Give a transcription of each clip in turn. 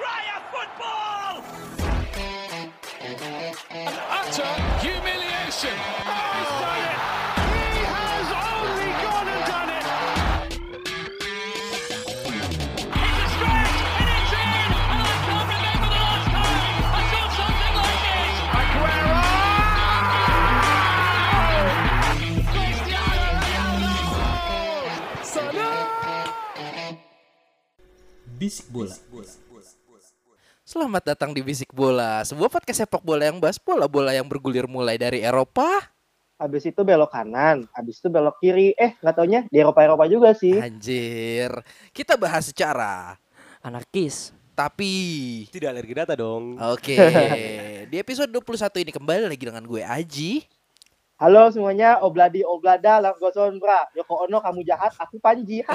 Australia football! utter humiliation. Oh, he's done it. He has only gone and done it. It's a stretch and it's in! And I can't remember the last time I saw something like this! Aguero! Cristiano Ronaldo! Bisik bola. Selamat datang di Bisik Bola, sebuah podcast sepak bola yang bahas bola-bola yang bergulir mulai dari Eropa, habis itu belok kanan, habis itu belok kiri. Eh, nggak taunya di Eropa-Eropa juga sih. anjir. Kita bahas secara anarkis. tapi Tidak alergi data dong. Oke, di episode 21 ini kembali lagi dengan gue Aji. Halo semuanya, obladi oblada, langgoson bra. Yoko Ono kamu jahat, aku Panji.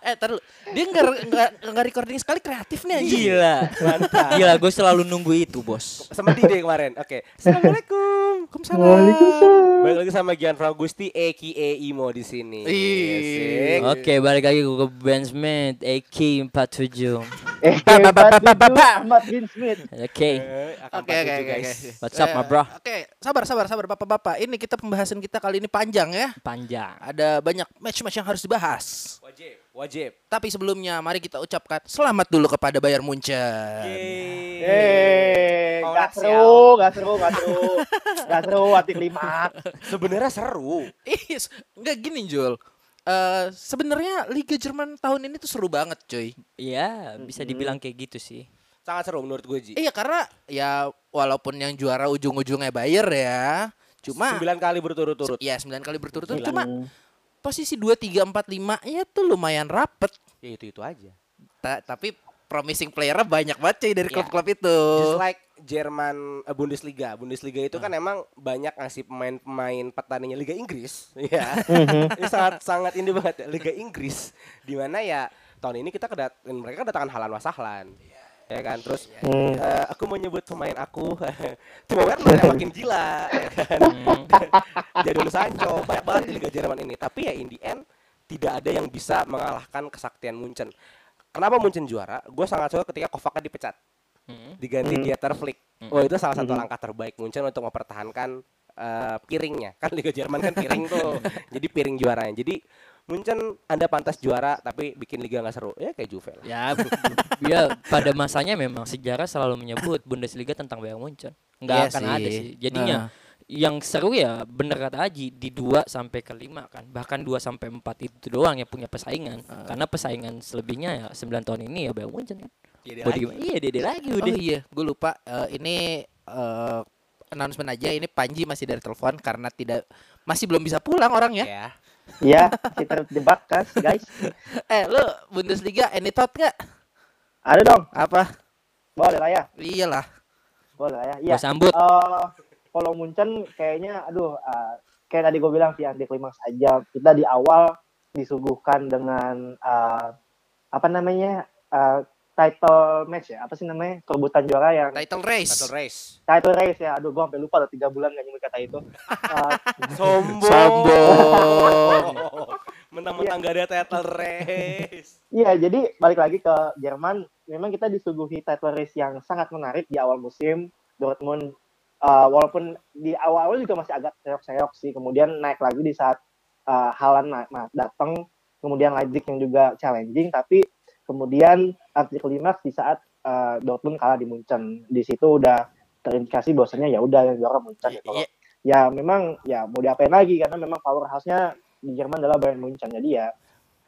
eh, dulu. Dia nggak nggak nggak recording sekali kreatif nih anjing. Gila. Gila, gue selalu nunggu itu, Bos. Sama Dide kemarin. Oke. Assalamualaikum. Waalaikumsalam. Balik lagi sama Gian Gusti aka Imo di sini. Ih. Asik. Oke, balik lagi ke Ben Smith, AK47. Eh, Ba- ba- ba- ba- ba- ba- ba. Ahmad bin Smith. Oke. Eh, Oke oke oke. What's up, my bro? Oke, sabar sabar sabar bapak-bapak. Ini kita pembahasan kita kali ini panjang ya. Panjang. Ada banyak match-match yang harus dibahas. Wajib, wajib. Tapi sebelumnya mari kita ucapkan selamat dulu kepada Bayern Munchen. Yeay. Eh, nggak Congrats, seru, nggak seru, nggak seru, nggak seru. Hati lima. Sebenarnya seru. Is, nggak gini Jul. Eh sebenarnya Liga Jerman tahun ini tuh seru banget, cuy. Iya, bisa dibilang kayak gitu sih. Sangat seru menurut gue Ji. Iya karena ya walaupun yang juara ujung-ujungnya Bayern ya, cuma Sembilan kali berturut-turut. ya 9 kali berturut-turut Sembilan. cuma posisi 2 3 4 5 ya tuh lumayan rapet. Ya itu itu aja. Ta- tapi promising playernya banyak banget cuy dari Iya. klub-klub itu. Just like Jerman eh, Bundesliga. Bundesliga itu kan emang banyak ngasih pemain-pemain petaninya Liga Inggris, ya. ini sangat sangat ini banget ya, Liga Inggris di mana ya tahun ini kita kedat mereka kedatangan Halan Wasahlan. Ya kan, terus eh, aku mau nyebut pemain aku Timo Werner yang makin gila, ya kan. Jadon Sancho banyak banget di Liga Jerman ini. Tapi ya in the end tidak ada yang bisa mengalahkan kesaktian Munchen. Kenapa Munchen juara? Gue sangat suka ketika Kovac dipecat diganti Dieter Flick. Oh itu salah satu langkah terbaik Munchen untuk mempertahankan eh, piringnya. Kan Liga Jerman kan piring tuh. Jadi piring juaranya. Jadi Munchen Anda pantas juara tapi bikin liga nggak seru. Ya kayak Juve lah. Ya, bu- ya pada masanya memang sejarah selalu menyebut Bundesliga tentang Bayern Munchen. Enggak Iya akan sih. ada sih. Jadinya yang seru ya bener kata Aji di 2 sampai ke 5 kan. Bahkan 2 sampai 4 itu doang yang punya persaingan. Karena persaingan selebihnya ya 9 tahun ini ya Bayern Munchen kan. Di- Iya, dia lagi Oh udah. iya, gue lupa Eh, ini eh, announcement aja ini Panji masih dari telepon karena tidak masih belum bisa pulang orangnya. Ya. Ya, kita jebak kan, guys. Eh, lu Bundesliga any thought gak? Ada dong, Apa? boleh lah ya, Iyalah. boleh lah ya. Iya. Gua sambut. Eh, kalau Munchen kayaknya, aduh, eh, kayak tadi gue bilang sih anti klimaks aja. Kita di awal disuguhkan dengan eh, apa namanya eh, title match ya, apa sih namanya perebutan juara yang Title race. Battle race. title race ya. Aduh, gue sampai lupa udah tiga bulan gak nyebut kata itu. Eh, Sombong. Mentang-mentang gak ada title race. Iya, jadi balik lagi ke Jerman, memang kita disuguhi title race yang sangat menarik di awal musim. Dortmund, uh, walaupun di awal-awal juga masih agak seok-seok sih, kemudian naik lagi di saat uh, na- datang, kemudian Leipzig yang juga challenging, tapi kemudian anti klimaks di saat uh, Dortmund kalah di Munchen. Di situ udah terindikasi bahwasanya ya udah yang juara Munchen. Iya. Ya memang ya mau diapain lagi karena memang powerhouse-nya di Jerman adalah Bayern Munchen. Jadi ya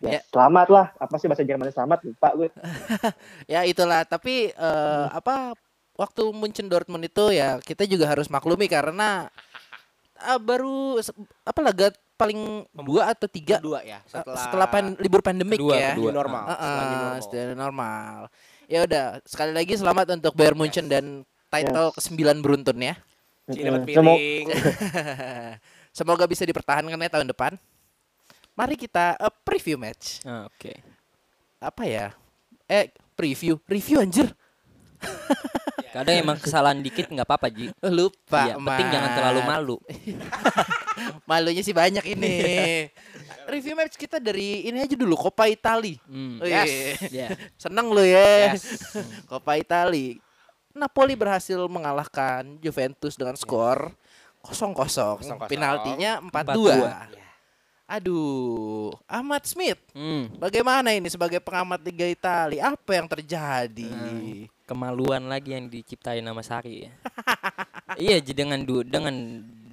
Ya. Ya, selamat lah. Apa sih bahasa Jermannya selamat? Lupa gue. Ya itulah, tapi eh, apa waktu Munchen Dortmund itu ya kita juga harus maklumi karena ah, baru apa laga paling dua atau tiga Kedua ya. eh, Setelah, setelah pan- libur pandemik Kedua, ya. kedua. normal. Heeh, setelah new normal. normal. Ya udah, sekali lagi selamat untuk Bayern Munchen dan title ke-9 beruntun ya. Dapat piring. Semoga bisa dipertahankan ya tahun depan. Mari kita eh, preview match. Oke. Apa ya? Eh, preview, review anjir. Kadang emang kesalahan dikit nggak apa-apa, Ji. Lupa, Iya, penting jangan terlalu malu. Malunya sih banyak ini. Review match kita dari ini aja dulu Coppa Italia. Hmm. Wih, Ya. Seneng lu ya. Yes. Coppa Italia. Napoli berhasil mengalahkan Juventus dengan skor 0-0. 0-0. Penaltinya 4-2. 4-2. Aduh, Ahmad Smith. Hmm. Bagaimana ini sebagai pengamat Liga Italia? Apa yang terjadi? Kemaluan lagi yang diciptain sama Sari ya. iya, jadi dengan du- dengan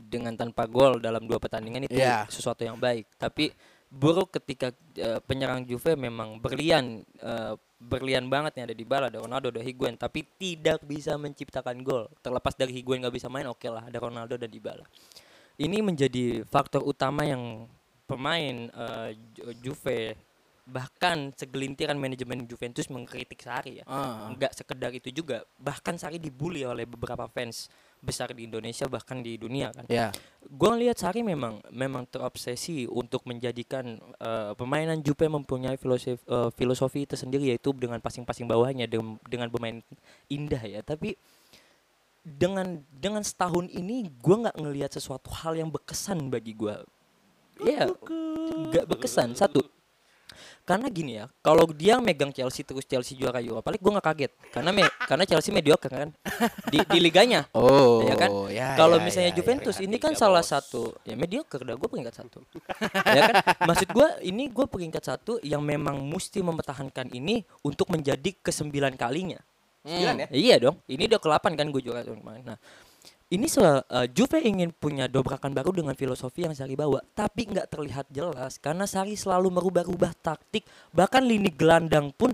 dengan tanpa gol dalam dua pertandingan itu Iya. sesuatu yang baik. Tapi buruk ketika eh, penyerang Juve memang berlian eh, berlian banget nih ada di Bala, ada Ronaldo, ada Higuain, tapi tidak bisa menciptakan gol. Terlepas dari Higuain nggak bisa main, oke lah, ada Ronaldo dan Dybala. Ini menjadi faktor utama yang pemain Ju- Juve bahkan segelintiran manajemen Juventus mengkritik Sari ya. Enggak sekedar itu juga, bahkan Sari dibully oleh beberapa fans besar di Indonesia bahkan di dunia kan. Ya. Gue ngelihat Sari memang memang terobsesi untuk menjadikan eh, permainan Juve mempunyai filosofi eh, filosofi tersendiri yaitu dengan passing-passing bawahnya dem- dengan bermain indah ya. Tapi dengan dengan setahun ini gue nggak ngelihat sesuatu hal yang berkesan bagi gue. Iya, nggak berkesan satu. Karena gini ya, kalau dia megang Chelsea terus Chelsea juara Europa League, gue nggak kaget. Karena me, karena Chelsea mediocre kan di, di liganya. Oh, Ya kan? ya, Kalau ya, misalnya ya, Juventus peringkat ini kan salah bos. satu ya mediocre dah gue peringkat satu. ya kan? Maksud gue ini gue peringkat satu yang memang mesti mempertahankan ini untuk menjadi kesembilan kalinya. Sembilan ya? Iya dong. Ini udah ke-8 kan gue juara tahun kemarin. Nah, ini soal eh, Juve ingin punya dobrakan baru dengan filosofi yang Sari bawa, tapi nggak terlihat jelas karena Sari selalu merubah-rubah taktik, bahkan lini gelandang pun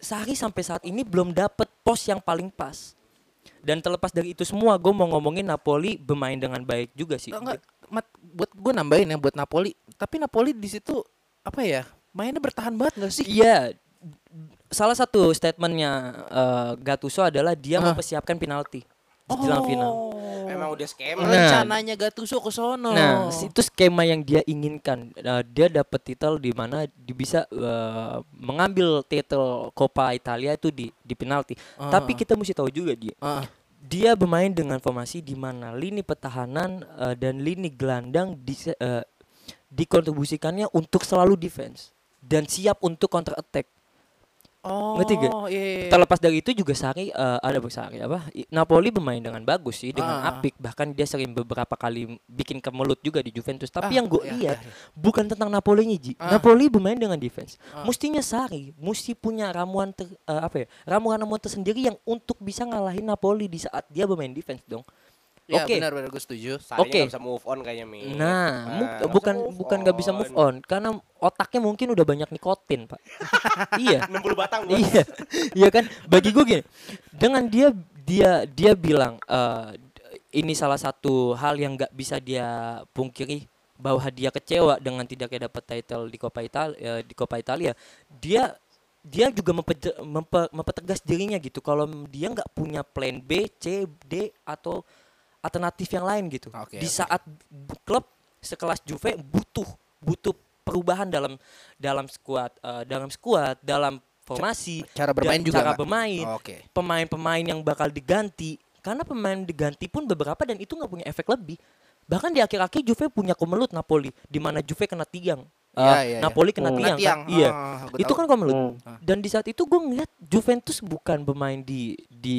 Sari sampai saat ini belum dapet pos yang paling pas. Dan terlepas dari itu semua, gue mau ngomongin Napoli bermain dengan baik juga sih. Enggak, Mat, buat gue nambahin ya buat Napoli. Tapi Napoli di situ apa ya? Mainnya bertahan banget gak sih? Iya, salah satu statementnya eh, Gattuso adalah dia Ah. mempersiapkan penalti di jelang final. Memang udah skema. Nah. rencananya Gattuso ke sono. Nah, itu skema yang dia inginkan. Nah, dia dapat titel di mana dia bisa eh, mengambil titel Coppa Italia itu di di penalti. Ah, Tapi kita mesti tahu juga dia. Ah, Dia bermain dengan formasi di mana lini pertahanan eh, dan lini gelandang di, eh, dikontribusikannya untuk selalu defense dan siap untuk counter attack. Oh, Ngerti gak? iya, iya, iya. Terlepas dari itu juga Sari eh, ada Sari apa? I- Napoli bermain dengan bagus sih dengan Ah, ah. apik bahkan dia sering beberapa kali bikin kemelut juga di Juventus. Tapi Ah, yang gue iya, lihat iya, iya. bukan tentang Napoli Ji. Ah. Napoli bermain dengan defense. Ah. Mustinya Sari mesti punya ramuan ter- eh, apa ya? Ramuan-ramuan tersendiri yang untuk bisa ngalahin Napoli di saat dia bermain defense dong. Ya, Oke. benar benar gue setuju. Oke. nggak bisa move on kayaknya Mi. Nah, nggak bukan bukan nggak bisa move on karena otaknya mungkin udah banyak nikotin, Pak. iya. 60 batang iya iya kan bagi gue gini dengan dia dia dia bilang eh, ini salah satu hal yang nggak bisa dia pungkiri bahwa dia kecewa dengan tidaknya dapat title di Coppa Italia di Coppa Italia dia dia juga mempe- mempe- mempertegas dirinya gitu kalau dia nggak punya plan B C D atau alternatif yang lain gitu. Oke, di oke. saat klub sekelas Juve butuh butuh perubahan dalam dalam skuad eh, dalam skuad dalam formasi cara bermain juga cara bermain pemain-pemain yang bakal diganti. Karena pemain diganti pun beberapa dan itu nggak punya efek lebih. Bahkan di akhir-akhir Juve punya kemelut Napoli di mana Juve kena tiang Iya, Eh, iya, iya. Napoli kena tiang, Kena tiang, kan? iya ah, gua itu kan kemelut Hmm. dan di saat itu gue ngeliat Juventus bukan bermain di di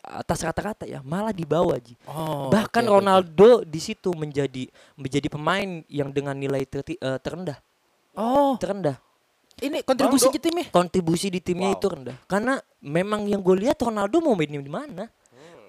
atas rata-rata ya malah di bawah Ji Oh, bahkan oke. Ronaldo di situ menjadi menjadi pemain yang dengan nilai terti- eh, terendah Oh, terendah ini kontribusi ke timnya. kontribusi di timnya Wow. itu rendah karena memang yang gue lihat Ronaldo mau main di mana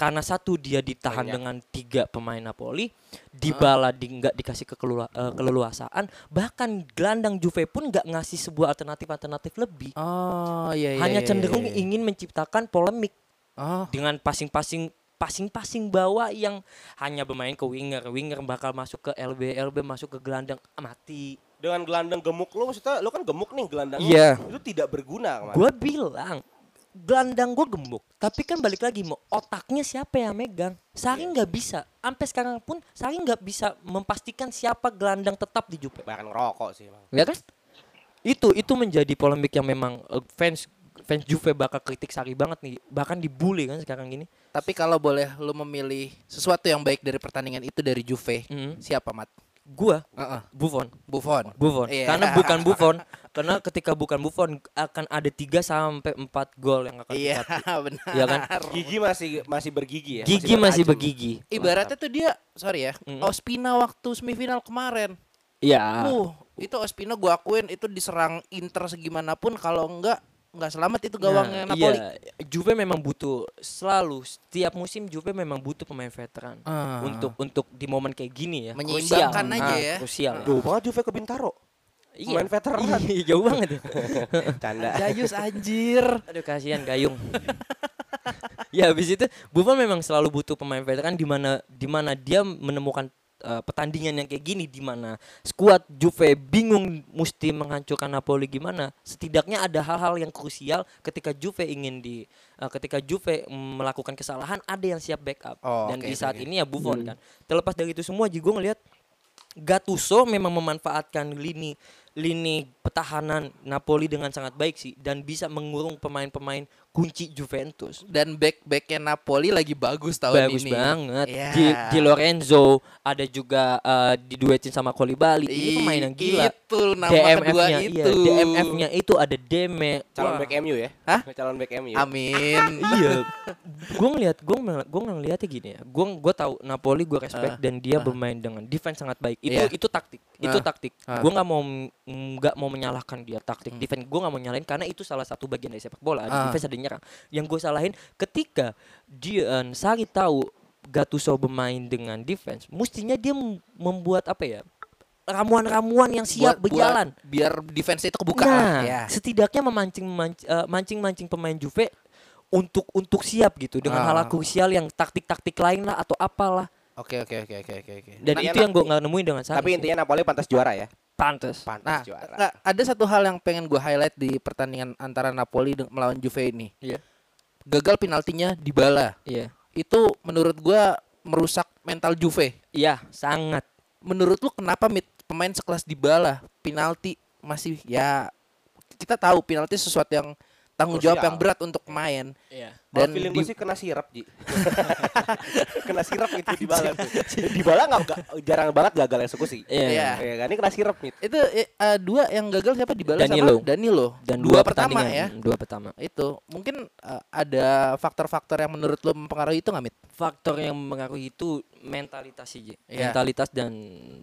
karena satu dia ditahan Banyak. dengan tiga pemain Napoli Dybala di nggak dikasih kekelua- eh, keleluasaan bahkan gelandang Juve pun nggak ngasih sebuah alternatif alternatif lebih Oh, iya iya. hanya iya, cenderung iya, iya. ingin menciptakan polemik Oh, dengan passing-passing passing-passing bawah yang hanya bermain ke winger winger bakal masuk ke LB LB masuk ke gelandang ah, mati Dengan gelandang gemuk lu maksudnya lu kan gemuk nih gelandangnya. Iya. Itu tidak berguna. Gue bilang gelandang gue gemuk, tapi kan balik lagi mau otaknya siapa yang megang? Sari nggak bisa. Sampai sekarang pun Sari nggak bisa memastikan siapa gelandang tetap di Juve. Bahkan ngerokok sih, Bang. Ya kan? Itu itu menjadi polemik yang memang eh, fans fans Juve bakal kritik Sari banget nih. Bahkan dibully kan sekarang gini. tapi kalau boleh lu memilih sesuatu yang baik dari pertandingan itu dari Juve, Mhm. siapa Mat? Gua Heeh. Buffon. Buffon. Buffon. Iya. Karena bukan Buffon, karena ketika bukan Buffon akan ada 3 sampai 4 gol yang akan Iya, kita benar. Iya kan? Gigi masih masih bergigi ya. Gigi masih bertajam. bergigi. Ibaratnya tuh dia, sorry ya, Mm. Ospina waktu semifinal kemarin. Iya. Uh, itu Ospina gua akuin itu diserang Inter segimanapun kalau enggak enggak selamat itu gawangnya Nah, Napoli. Iya, Juve memang butuh selalu setiap musim Juve memang butuh pemain veteran Ah. untuk untuk di momen kayak gini ya. Menyeimbangkan Krusial. aja Ah, ya. Krusial. Jauh banget Juve ke Bintaro. Iya. Main veteran. Iya, jauh banget. ya. Canda. Jayus anjir. Aduh kasihan Gayung. ya habis itu Buffon memang selalu butuh pemain veteran di mana di mana dia menemukan uh, pertandingan yang kayak gini di mana skuad Juve bingung mesti menghancurkan Napoli gimana. Setidaknya ada hal-hal yang krusial ketika Juve ingin di uh, ketika Juve melakukan kesalahan ada yang siap backup. Oh, Dan oke, di saat oke. ini ya Buffon kan. Terlepas dari itu semua juga ngelihat Gattuso memang memanfaatkan lini lini pertahanan Napoli dengan sangat baik sih dan bisa mengurung pemain-pemain kunci Juventus. Dan back-backnya Napoli lagi bagus tahun Bagus ini. banget. Iya. Di, di Lorenzo ada juga eh, diduetin sama Kolibali. Ini pemain yang gila. Itu nama kedua DMF-nya itu. iya, DMF-nya itu ada Deme. Calon Wah. back MU ya? Hah? Calon back MU. Amin. iya. gue ngeliat, gue gue ngeliatnya gini ya. Gue gue tahu Napoli gue respect Ah, dan dia ah. bermain dengan defense sangat baik. Itu Iya. itu taktik. Itu Ah, taktik. ah. Gue nggak mau nggak mau menyalahkan dia taktik defense. Gue nggak mau nyalain karena itu salah satu bagian dari sepak bola. Ah. defense ada nyerang. Yang gue salahin ketika dia Sari tahu Gattuso bermain dengan defense, mestinya dia mem- membuat apa ya? ramuan-ramuan yang siap Buat- buat berjalan. biar defense itu kebuka Nah, ya. setidaknya memancing manc- eh, mancing-mancing pemain Juve untuk untuk siap gitu dengan Ah. hal krusial yang taktik-taktik lain lah atau apalah. Oke oke oke oke oke oke. Dan Tapi itu yang gue nggak nemuin dengan Sarri. Tapi intinya Napoli pantas juara ya. Pantes. Pantas Nah, juara. nggak, ada satu hal yang pengen gue highlight di pertandingan antara Napoli melawan Juve ini. Iya. Gagal penaltinya di bala. Iya. Itu menurut gue merusak mental Juve. Iya, sangat. Menurut lu kenapa mit pemain sekelas di bala penalti masih ya kita tahu penalti sesuatu yang tanggung jawab Krusial. yang berat untuk pemain. Iya. Dan Dan feeling di- gue sih kena sirap Ji Kena sirap itu di bala tuh Di bala gak, gak- jarang banget gagal eksekusi Iya. Iya. Ya kan ini kena sirap nih itu eh, eh, dua yang gagal siapa di bala Danilo. sama Danilo. Dan dua, dua, pertama ya. Dua pertama. Itu mungkin eh, ada faktor-faktor yang menurut lu mempengaruhi itu nggak mit? Faktor yang mempengaruhi itu mentalitas sih, Ji. Iya. Mentalitas dan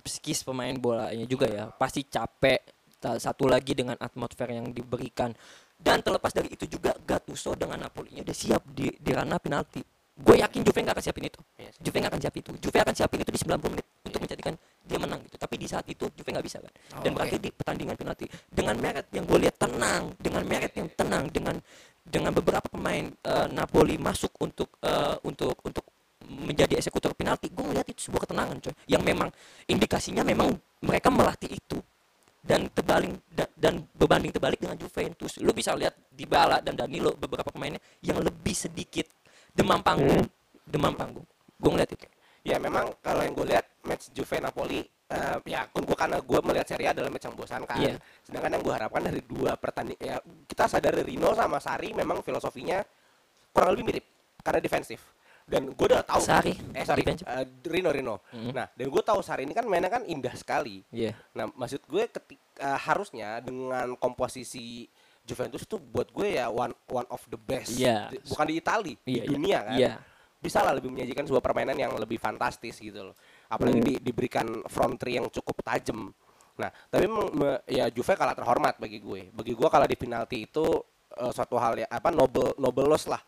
psikis pemain bolanya juga ya. Pasti capek. Satu lagi dengan atmosfer yang diberikan. Dan terlepas dari itu juga Gattuso dengan Napoli udah siap di, di ranah penalti. Gue yakin Juve nggak akan siapin itu. Juve nggak akan siapin itu. Juve akan siapin itu di 90 menit untuk menjadikan dia menang gitu. Tapi di saat itu Juve nggak bisa kan. Dan Oh, berakhir di pertandingan penalti dengan meret yang gue lihat tenang, dengan meret yang tenang, dengan dengan beberapa pemain eh, Napoli masuk untuk eh, untuk untuk menjadi eksekutor penalti. Gue ngeliat itu sebuah ketenangan coy. Yang memang indikasinya memang mereka melatih itu dan terbalik da- dan berbanding terbalik dengan Juventus. Lu bisa lihat Dybala dan Danilo beberapa pemainnya yang lebih sedikit demam panggung, demam panggung. Gue ngeliat itu. Ya memang kalau yang gue lihat match Juve Napoli eh, ya gue karena gue melihat Serie A adalah match yang bosankan. Iya. Sedangkan yang gue harapkan dari dua pertandingan ya kita sadar Rino sama Sari memang filosofinya kurang lebih mirip karena defensif. Dan gue udah tahu Sarri, eh sorry defensif. eh, Rino Rino. Mhm. Nah dan gue tahu Sari ini kan mainnya kan indah sekali. Iya. Nah maksud gue ketika harusnya dengan komposisi Juventus itu buat gue ya one one of the best. Iya. Di- Bukan di Itali, Iya, di iya. dunia kan Iya. bisa lah lebih menyajikan sebuah permainan yang lebih fantastis gitu loh. Apalagi di- diberikan front three yang cukup tajam. Nah, tapi me- ya Juve kalah terhormat bagi gue. Bagi gue kalah di penalti itu eh, suatu hal ya apa noble noble loss lah.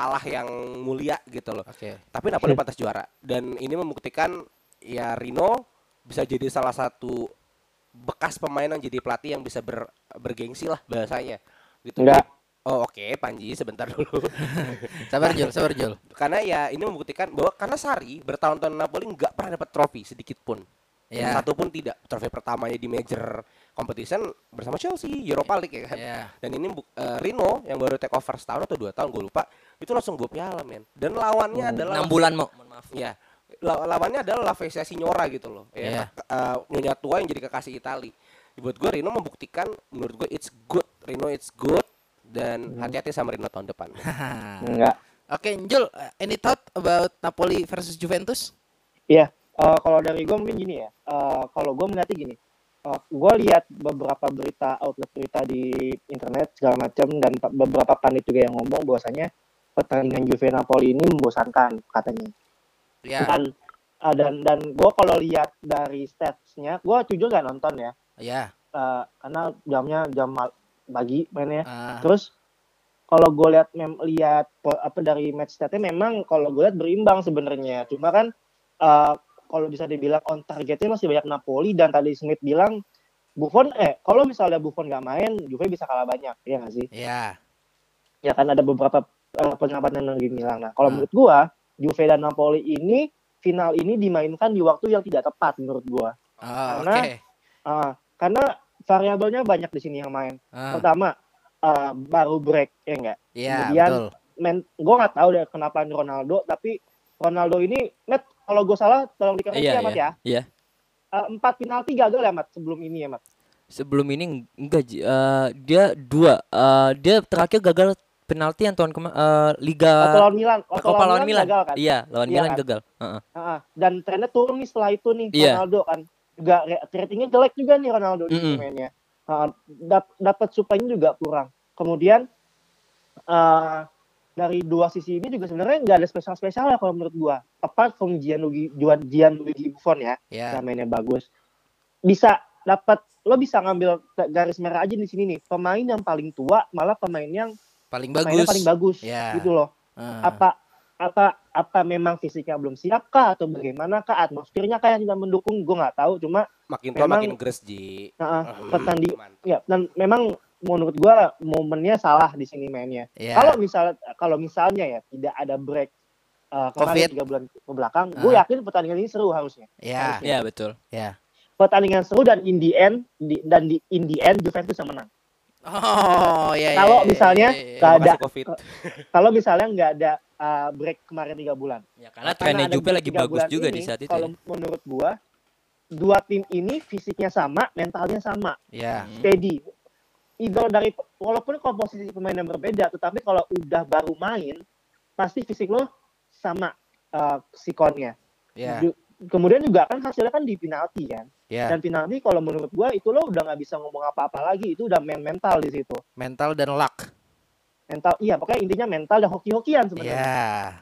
Kalah yang mulia gitu loh. Oke. Tapi Napoli pantas juara dan ini membuktikan ya Rino bisa jadi salah satu bekas pemain yang jadi pelatih yang bisa ber, bergengsi lah bahasanya gitu. Enggak. Oh oke Panji sebentar dulu. Sabar Jul, sabar Jul. karena ya ini membuktikan bahwa karena Sari bertahun-tahun Napoli nggak pernah dapat trofi sedikit pun Ya. satu pun tidak trofi pertamanya di major competition bersama Chelsea Europa League ya kan Ya. dan ini eh, Rino yang baru take over setahun atau dua tahun gue lupa itu langsung bawa piala men dan lawannya adalah Enam bulan mau. Mohon maaf. ya la- lawannya adalah La Vezia Signora gitu loh Iya. ya eh, nyonya tua yang jadi kekasih Itali buat gue Rino membuktikan menurut gue it's good Rino it's good dan hati-hati sama Rino tahun depan Enggak. Oke, Jul, uh, any thought about Napoli versus Juventus? Iya, Eh, kalau dari gue mungkin gini ya. Eh, kalau gue melihatnya gini. Eh, gue lihat beberapa berita outlet berita di internet segala macam dan pa- beberapa pandit juga yang ngomong bahwasanya pertandingan Juve Napoli ini membosankan katanya. Ya, Dan eh, dan dan gue kalau lihat dari statsnya, gue jujur nggak nonton ya. ya. Eh, karena jamnya jam pagi mainnya. Ah, Terus kalau gue lihat mem lihat apa dari match statnya memang kalau gue lihat berimbang sebenarnya. Cuma kan eh, kalau bisa dibilang on targetnya masih banyak Napoli dan tadi Smith bilang Buffon eh kalau misalnya Buffon nggak main Juve bisa kalah banyak ya nggak sih? ya. Ya kan ada beberapa eh, pendapat yang lagi bilang. Nah kalau Hmm. menurut gua Juve dan Napoli ini final ini dimainkan di waktu yang tidak tepat menurut gua. Oh, Karena- Oke. Ah, karena variabelnya banyak di sini yang main. Ah, Pertama eh, baru break ya enggak? ya, kemudian- betul. men gue nggak tahu deh kenapa Ronaldo tapi Ronaldo ini Matt kalau gue salah tolong dikoreksi Iya, ya Mat iya. ya Iya. Eh, empat penalti gagal ya Mat sebelum ini ya Mat Sebelum ini eng- enggak. Eh, dia dua Eh, dia terakhir gagal penalti yang tahun kema- eh, Liga atau lawan Milan atau Copa lawan Milan. gagal kan Iya, lawan Iya Milan kan? gagal. Heeh. Ah, dan trennya turun nih setelah itu nih Iya. Ronaldo kan juga ratingnya jelek juga nih Ronaldo di Mm-mm. mainnya Ah, dap- dapat supply juga kurang kemudian eh dari dua sisi ini juga sebenarnya nggak ada spesial spesial ya kalau menurut gua apart from Gianluigi Gianluigi Buffon ya yang mainnya bagus bisa dapat lo bisa ngambil ga- garis merah aja di sini nih pemain yang paling tua malah pemain yang Paling mainnya bagus. paling bagus Ya. gitu loh Ah, apa apa apa memang fisiknya belum siap kah atau bagaimana kah atmosfernya kah yang tidak mendukung gue nggak tahu cuma Makin tua Memang- makin gres Ji. nah, Hmm, pertanding mantap. ya dan memang menurut gua momennya salah di sini mainnya ya. kalau misal kalau misalnya ya tidak ada break uh, kemarin Covid. tiga bulan ke belakang gue Ah. yakin pertandingan ini seru harusnya ya. Iya, betul. Ya. pertandingan seru dan in the end di- dan di in the end Juventus bisa menang Oh, ya. Kalau ya, ya, misalnya ya, ya, nggak Terima ada kasih Covid. kalau misalnya nggak ada uh, break kemarin tiga bulan Ya, karena trennya ada Juve break lagi bagus juga ini, di saat itu. kalau ya. menurut gua dua tim ini fisiknya sama mentalnya sama Ya. Hmm. steady either dari walaupun komposisi pemain yang berbeda tetapi kalau udah baru main pasti fisik lo sama uh, sikonnya Ya. Ju- kemudian juga kan hasilnya kan di penalti kan Ya. dan penalti kalau menurut gua itu lo udah nggak bisa ngomong apa-apa lagi. Itu udah main mental di situ. Mental dan luck. mental iya pokoknya intinya mental dan hoki-hokian sebenarnya. Ya.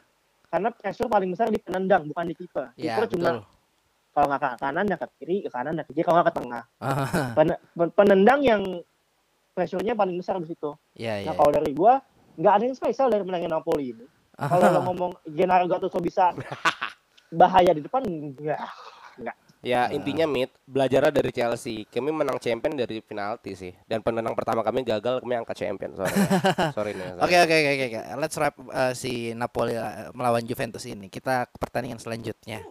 karena pressure paling besar di penendang bukan di kiper. Ya, kiper cuma kalau nggak ke kanan ya ke kiri ke kanan ya ke kiri kalau nggak ke tengah. Ah, Pen- pen- penendang yang pressure-nya paling besar di situ. Ya. nah kalau dari gua nggak ada yang spesial dari menangin Napoli ini. Kalau lo ngomong Gennaro Gattuso bisa bahaya di depan ya Ya intinya Mit belajarlah dari Chelsea. Kami menang champion dari penalti sih. Dan penenang pertama kami gagal, kami angkat champion. Sorry, sorry nih. oke oke oke. oke. Let's wrap uh, si Napoli uh, melawan Juventus ini. Kita ke pertandingan selanjutnya.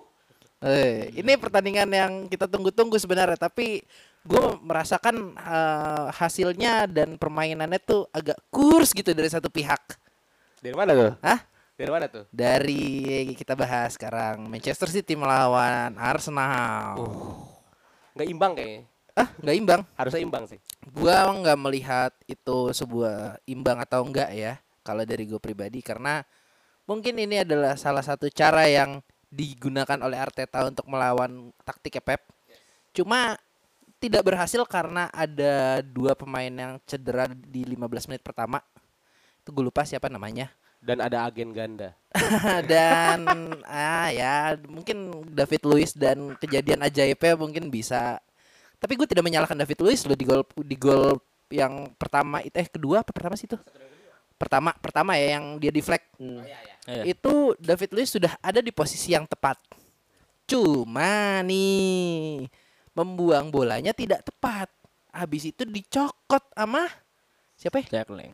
Eh, ini pertandingan yang kita tunggu-tunggu sebenarnya, tapi gue merasakan uh, hasilnya dan permainannya tuh agak kurs gitu dari satu pihak. Dari mana tuh? Hah? Dari mana tuh? Dari kita bahas sekarang Manchester City melawan Arsenal. Nggak imbang kayaknya. Ah, nggak imbang. Harusnya imbang sih. Gua nggak melihat itu sebuah imbang atau enggak ya kalau dari gue pribadi karena mungkin ini adalah salah satu cara yang digunakan oleh Arteta untuk melawan taktiknya Pep. Cuma tidak berhasil karena ada dua pemain yang cedera di 15 menit pertama. Itu gue lupa siapa namanya. Dan ada agen ganda. dan ah ya mungkin David Luiz dan kejadian ajaibnya mungkin bisa tapi gue tidak menyalahkan David Luiz loh di gol di gol yang pertama itu eh kedua apa pertama sih itu pertama pertama ya yang dia deflect hmm. Iya. itu David Luiz sudah ada di posisi yang tepat cuma nih membuang bolanya tidak tepat habis itu dicokot sama siapa ya Sterling.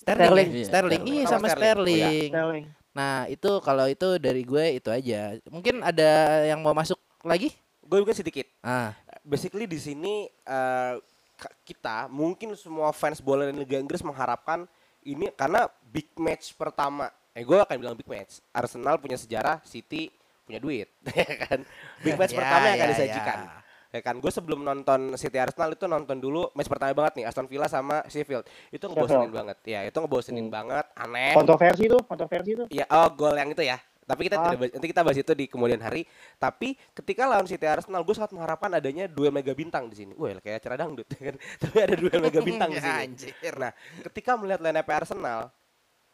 Sterling Sterling. ya? Iya, Sterling Sterling. iya Sama Sterling. Oh, iya. Sterling Sterling. Nah itu kalau itu dari gue itu aja. Mungkin ada yang mau masuk lagi? Gue juga sedikit. Ah, Basically di sini eh, ka- kita mungkin semua fans bola dan Liga Inggris mengharapkan ini karena big match pertama. Eh gue akan bilang big match. Arsenal punya sejarah, City punya duit, ya kan? Big match Ya, pertama yang akan ya, disajikan. ya. Ya kan, gue sebelum nonton City Arsenal itu nonton dulu match pertama banget nih Aston Villa sama Sheffield. Itu ngebosenin Sheffield. banget. Ya, itu ngebosenin Hmm. banget, aneh. kontroversi tuh kontroversi tuh Ya, oh gol yang itu ya. Tapi kita Ah. tidak nanti kita bahas itu di kemudian hari. Tapi ketika lawan City Arsenal, gue sangat mengharapkan adanya duel mega bintang di sini. Wah, kayak acara dangdut kan. Tapi ada duel mega bintang di sini. Anjir. Nah, ketika melihat line up Arsenal,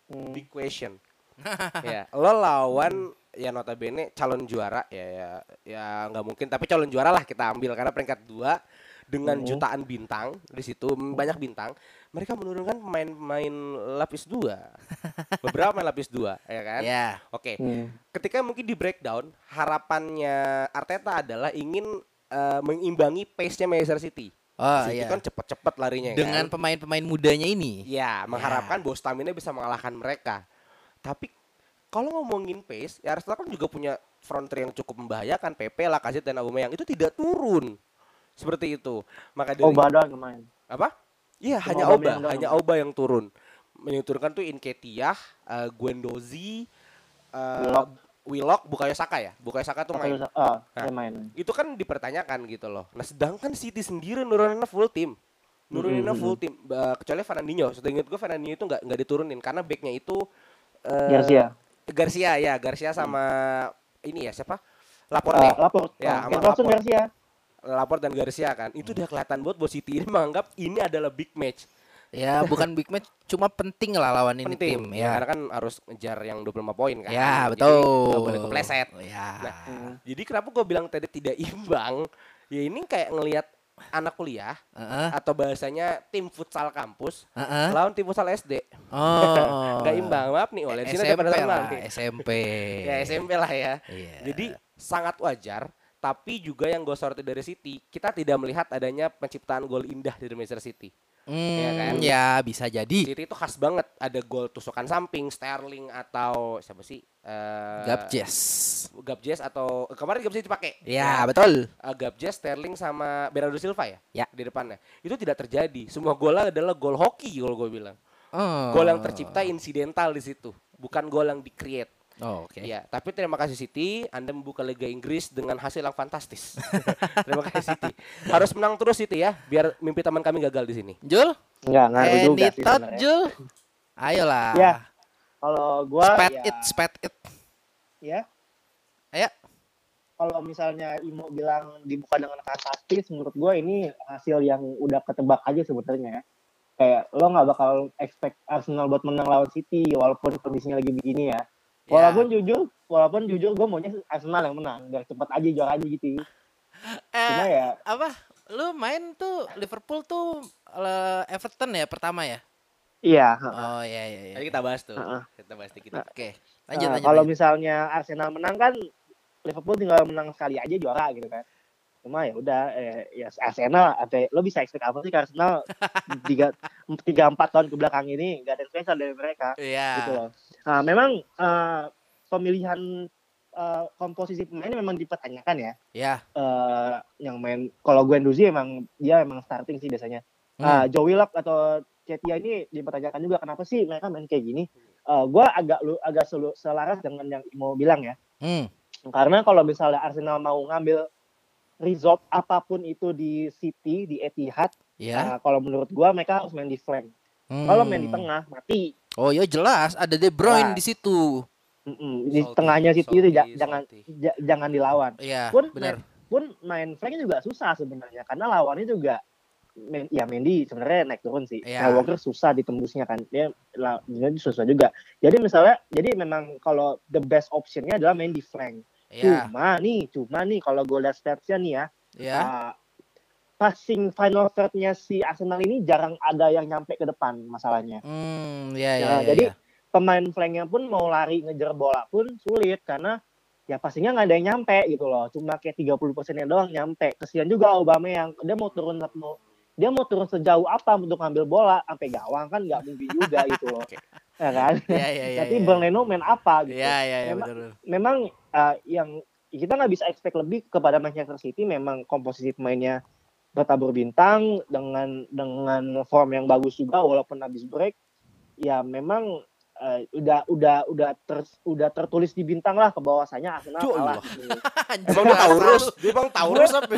Hmm. big question. ya, lo lawan ya notabene calon juara ya ya ya nggak mungkin tapi calon juara lah kita ambil karena peringkat dua dengan Hmm. jutaan bintang di situ banyak bintang mereka menurunkan pemain-pemain lapis dua beberapa pemain lapis dua ya kan Ya. oke Hmm. ketika mungkin di breakdown harapannya Arteta adalah ingin eh, mengimbangi pace-nya Manchester City Oh City iya. kan cepet-cepet larinya Dengan kan? pemain-pemain mudanya ini. Ya, mengharapkan bahwa stamina bisa mengalahkan mereka. Tapi kalau ngomongin pace, ya Arsenal kan juga punya front three yang cukup membahayakan. PP, Lacazette dan Aubameyang itu tidak turun. Seperti itu. Maka dari Oh, Badon kemarin. apa? Iya, hanya doang. hanya Auba yang turun. Yang turun kan tuh Inketiah, uh, Guendouzi, uh, Willock. Willock, Bukayo Saka ya. Bukayo Saka tuh main. Ah, Nah. main. Itu kan dipertanyakan gitu loh. Nah, sedangkan City sendiri nuruninnya full tim. Nuruninnya Mm-mm. full tim. Ba- kecuali Fernandinho. Seingat gue Fernandinho itu nggak nggak diturunin karena backnya itu eh, Garcia. Garcia ya, Garcia sama ini ya siapa? Laporte. Ah, lapor. Ya, sama Henderson lapor. Garcia. Lapor dan Garcia kan. Itu udah kelihatan buat bahwa City ini menganggap ini adalah big match. Ya, bukan big match, cuma penting lah lawan ini Penting. tim. Ya, karena kan harus ngejar yang 25 poin kan. Ya, Jadi betul. nggak boleh kepleset. Ya. Nah, Jadi kenapa gue bilang tadi tidak imbang? Ya ini kayak ngelihat anak kuliah Heeh. atau bahasanya tim futsal kampus Heeh. lawan tim futsal SD. Oh. Nggak imbang, maaf nih oleh sini SMP lah. SMP. Ya SMP lah ya. Iya. Jadi sangat wajar tapi juga yang gue soroti dari City, kita tidak melihat adanya penciptaan gol indah dari Manchester City. Hmm, Iya kan? ya bisa jadi. City itu khas banget, ada gol tusukan samping, Sterling atau siapa sih? Eh, Gapjes. Gapjes atau kemarin Gapjes dipakai. Ya, betul. uh, Gapjes, Sterling sama Bernardo Silva ya, Ya. di depannya. Itu tidak terjadi. Semua golnya adalah gol hoki kalau gue bilang. Oh. Gol yang tercipta insidental di situ, bukan gol yang di-create. Oh, oke. Iya, tapi terima kasih City, Anda membuka Liga Inggris dengan hasil yang fantastis. terima kasih City. Harus menang terus City ya, biar mimpi teman kami gagal di sini. Jul? Enggak ngaruh juga sih thought, sebenarnya. Jul? Ayolah. Ya. Kalau gua Spat ya, it, spat it. ya Ayo. kalau misalnya Imo bilang dibuka dengan fantastis, menurut gue ini hasil yang udah ketebak aja sebenarnya ya. Kayak lo nggak bakal expect Arsenal buat menang lawan City walaupun kondisinya lagi begini ya. Walaupun jujur, walaupun jujur gue maunya Arsenal yang menang, biar cepet aja juara aja gitu. Cuma Eh, ya, apa? Lu main tuh Liverpool tuh eh, Everton ya pertama ya? iya. Oh iya iya iya. Tadi kita bahas tuh. Heeh. Kita bahas dikit. Oke. Lanjut Nah, lanjut. kalau lanjut. misalnya Arsenal menang kan Liverpool tinggal menang sekali aja juara gitu kan. Cuma ya udah eh, ya Arsenal apa lo bisa expect apa sih Arsenal tiga tiga empat tahun ke belakang ini gak ada yang spesial dari mereka Iya. gitu loh. Nah, memang eh, pemilihan eh, komposisi pemain memang dipertanyakan ya. Ya. Eh, yang main kalau Guendouzi emang dia emang starting sih biasanya. Hmm. Ah, Joe Willock atau Cetia ini dipertanyakan juga kenapa sih mereka main kayak gini. Eh, gua agak lu agak selaras dengan yang mau bilang ya. Hmm. Karena kalau misalnya Arsenal mau ngambil result apa pun itu di City, di Etihad, Ya. nah, kalau menurut gua mereka harus main di flank. Hmm. Kalau main di tengah mati. Oh ya jelas ada De Bruyne Wah. di situ. Mm-mm, Di Salty, tengahnya City itu salty, jangan salty. ja- jangan dilawan. Iya, Pun benar. Pun main flank juga susah sebenarnya karena lawannya juga main, ya Mendy sebenarnya naik turun sih. Iya. Kyle Walker susah ditembusnya kan. Dia dia susah juga. Jadi misalnya jadi memang kalau the best optionnya adalah main di flank. Iya. Cuma nih, cuma nih kalau gue lihat statsnya nih ya, Ya. uh, passing final third-nya si Arsenal ini jarang ada yang nyampe ke depan masalahnya. Hmm, ya ya. Ya, ya, jadi ya. pemain flanknya pun mau lari ngejar bola pun sulit karena ya pastinya nggak ada yang nyampe gitu loh. Cuma kayak 30 persennya doang nyampe. Kesian juga Obama yang dia mau turun mau dia mau turun sejauh apa untuk ngambil bola sampai gawang kan nggak mungkin juga gitu loh. Ya kan? Iya iya iya. Nanti iya. Bernardo main apa gitu. Iya iya iya Memang- betul. memang uh, yang kita nggak bisa expect lebih kepada Manchester City memang komposisi pemainnya bertabur bintang dengan dengan form yang bagus juga walaupun habis break ya memang uh, udah udah udah ter, udah tertulis di bintang lah ke bawahnya Arsenal Cuk, kalah. Emang dia Taurus? Dia emang Taurus apa?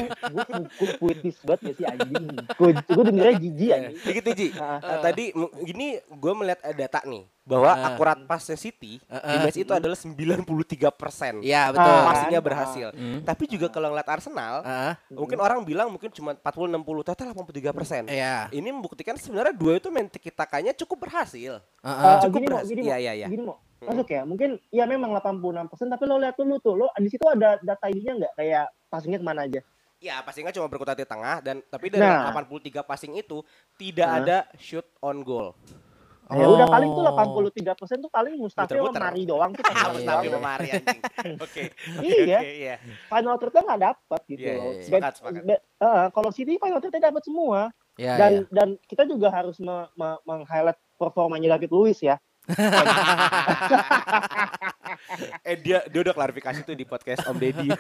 gue puitis banget ya sih anjing. Gue gue dengernya jijik anjing. Dikit Ji. Ah, Eh, tadi gini gue melihat data nih bahwa Ah. akurat pasnya City Ah, di ah. match itu adalah 93 persen. Iya betul. Ah. Pastinya kan? berhasil. Hmm. Tapi juga kalau ngeliat Arsenal, Ah, mungkin orang bilang mungkin cuma 40 60 total 83 persen. Iya. Ini membuktikan sebenarnya dua itu main tiki takanya cukup berhasil. Ah, ah. Eh, cukup gini mau, berhasil. gini Iya, iya, iya. gini mau. Masuk ya, mungkin ya memang 86%, tapi lo lihat dulu tuh, lo di situ ada data ininya nggak kayak passingnya ke mana aja? Ya, passingnya cuma berkutat di tengah dan tapi dari Nah. 83 passing itu tidak Nah. ada shoot on goal. Ya udah Oh. paling tuh 83% tuh paling Mustafi sama. Mari doang tuh doang. Tapi memari anjing. Oke. Iya. Oke, iya. Final third-nya nggak dapat gitu loh. iya, iya. Dan- Sepakat, sepakat. dan- eh, kalau City final third-nya dapat semua. Ya, dan ya. dan kita juga harus me- me- meng-highlight performanya David Luiz ya. Eh dia dia udah klarifikasi tuh di podcast Om Deddy.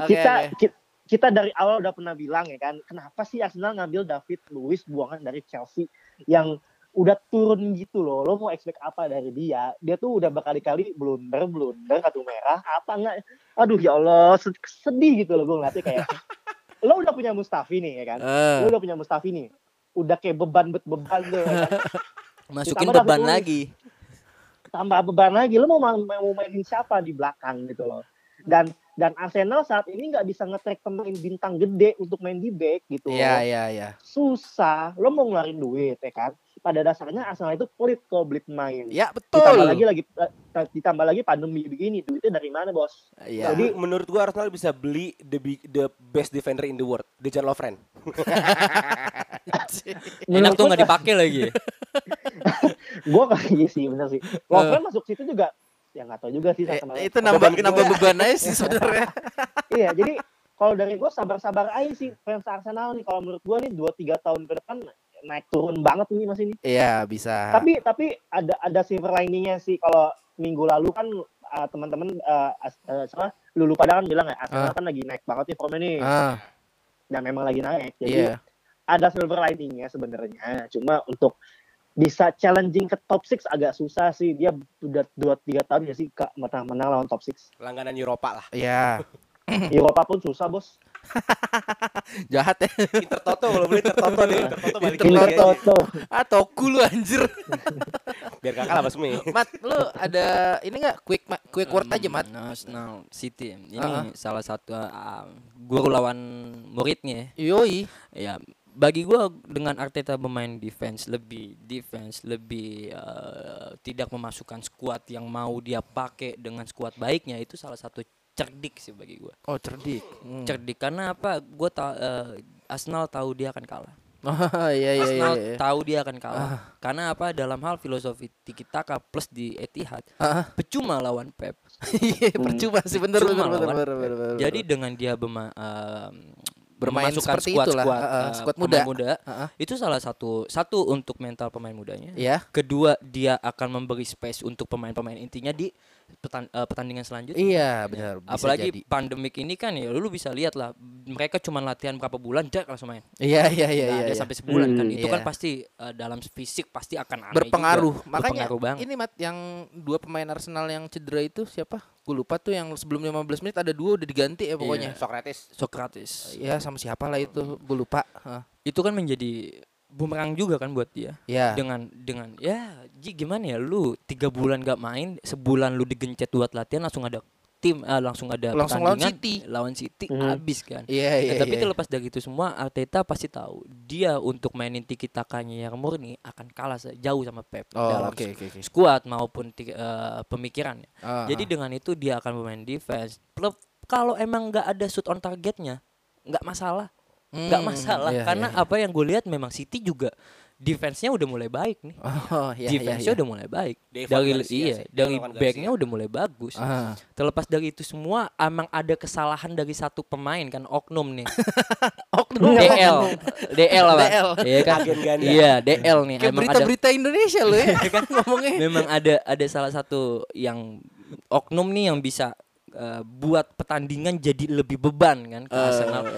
Oke, kita, oke. ki- kita dari awal udah pernah bilang ya kan, kenapa sih Arsenal ngambil David Luiz buangan dari Chelsea yang udah turun gitu loh. Lo mau expect apa dari dia? Dia tuh udah berkali-kali blunder, blunder, kartu merah, apa enggak? Aduh ya Allah, sed- sedih gitu loh gue ngeliatnya kayak. lo udah punya Mustafi nih ya kan? Eh, Lo udah punya Mustafi nih. Udah kayak beban bet beban tuh. ya kan? Masukin Ditambah beban lagi. tambah beban lagi lo mau main, mau mainin siapa di belakang gitu loh dan dan Arsenal saat ini nggak bisa ngetrack pemain bintang gede untuk main di back gitu Iya, loh. iya, iya. susah lo mau ngeluarin duit ya kan pada dasarnya Arsenal itu pelit kalau beli pemain Ya, ditambah betul. lagi lagi eh, ditambah lagi pandemi begini duitnya dari mana bos Iya. Jadi menurut gua Arsenal bisa beli the big- the best defender in the world, Dejan Lovren. Enak tuh nggak dipakai lagi. gue kayaknya sih bener sih Lovren masuk situ juga ya nggak tahu juga sih Eh, sama itu nambah nambah beban aja sih sebenarnya. iya jadi kalau dari gue sabar-sabar aja sih fans Arsenal nih. Kalau menurut gue nih dua tiga tahun ke depan naik turun banget nih mas ini. Iya, bisa. tapi tapi ada ada silver liningnya sih. Kalau minggu lalu kan uh, teman-teman uh, uh, Lulu pada kan bilang ya Arsenal Ah. kan lagi naik banget nih formnya nih. Ah, dan memang lagi naik. Jadi iya. ada silver liningnya sebenarnya. Cuma untuk bisa challenging ke top 6 agak susah sih dia udah dua tiga tahun ya sih kak menang menang lawan top 6 Langganan Eropa lah. Iya. Eropa pun susah bos Jahat ya. Inter Toto kalau beli Inter Toto nih, Inter Toto balik Inter lagi Toto aja. tuh Ah, toku lu anjir. Biar kakak lah Basmi. Mat, lu ada ini enggak quick ma- quick word aja, Mat? Arsenal City. Ini Ah, ah. salah satu uh, guru lawan muridnya. Yoi. Ya, bagi gua dengan Arteta bermain defense lebih defense lebih uh, tidak memasukkan skuad yang mau dia pakai dengan skuad baiknya itu salah satu cerdik sih bagi gua. Oh, cerdik. Hmm. Cerdik karena apa? Gua ta- uh, Arsenal tahu dia akan kalah. Oh, iya iya iya. Arsenal iya. tahu dia akan kalah. Karena apa? Dalam hal filosofi tiki taka plus di Etihad, Ah. percuma lawan Pep. Iya, percuma sih bener Percuma bener bener bener bener. bener. Jadi dengan dia berma- em, Bermain memasukkan seperti skuad itulah, skuad, uh, uh, uh, pemain muda. muda, Ah, ah. itu salah satu satu untuk mental pemain mudanya. Iya. Kedua dia akan memberi space untuk pemain-pemain intinya di petan- eh, pertandingan selanjutnya. Iya, benar. Bisa Apalagi jadi. pandemik ini kan ya lu bisa lihat lah mereka cuma latihan berapa bulan jak langsung main. Iya iya iya Nggak iya. ada iya. sampai sebulan kan. Hmm. Itu kan Iya. pasti eh, dalam fisik pasti akan aneh berpengaruh. juga. Makanya berpengaruh banget. ini Mat yang dua pemain Arsenal yang cedera itu siapa? Gue lupa tuh yang sebelum 15 menit ada dua udah diganti ya pokoknya. Socrates. Socrates. Ya sama siapa lah itu, gue lupa. Hah. Itu kan menjadi bumerang juga kan buat dia. Ya. dengan dengan ya Ji gimana ya lu tiga bulan gak main sebulan lu digencet buat latihan langsung ada tim eh, langsung ada Langsung lawan City. lawan City Hmm. habis kan Iya iya. Nah, tapi iya. terlepas dari itu semua Arteta pasti tahu dia untuk mainin tiki takanya yang murni akan kalah jauh sama Pep Oh, dalam oke oke oke. skuad maupun ti- eh, pemikirannya. Ah, Jadi ah. dengan itu dia akan bermain defense. Plep- Kalau emang nggak ada shoot on targetnya nggak masalah nggak Hmm, masalah iya, karena iya, iya. apa yang gue lihat memang City juga defense-nya udah mulai baik nih Oh, iya, iya, defense-nya iya. udah mulai baik. Devan dari Garcia iya, sih, dari backnya udah mulai bagus. Ah. Terlepas dari itu semua, emang ada kesalahan dari satu pemain kan oknum nih. Oknum. DL, DL apa? DL. Iya kan? Agen ganda. Iya, DL nih. Kayak emang ada berita-berita Indonesia lo ya kan ngomongnya. memang ada ada salah satu yang oknum nih yang bisa eh, buat pertandingan jadi lebih beban kan ke Arsenal.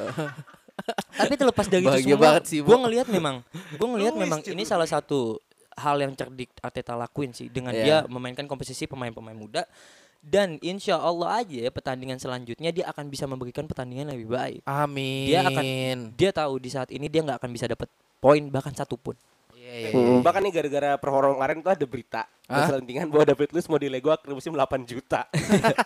Tapi terlepas dari itu Bahagia semua, banget sih, gue ngelihat memang, gue ngelihat memang ini salah satu hal yang cerdik Arteta lakuin sih dengan dia Iya. memainkan komposisi pemain-pemain muda dan insya Allah aja ya pertandingan selanjutnya dia akan bisa memberikan pertandingan yang lebih baik. Amin. Dia akan- Dia tahu di saat ini dia nggak akan bisa dapat poin bahkan satu pun. Iya iya, iya. Bahkan nih gara-gara performa kemarin tuh ada berita Hah? Selentingan bahwa David Luiz mau dilego akhir musim 8 juta.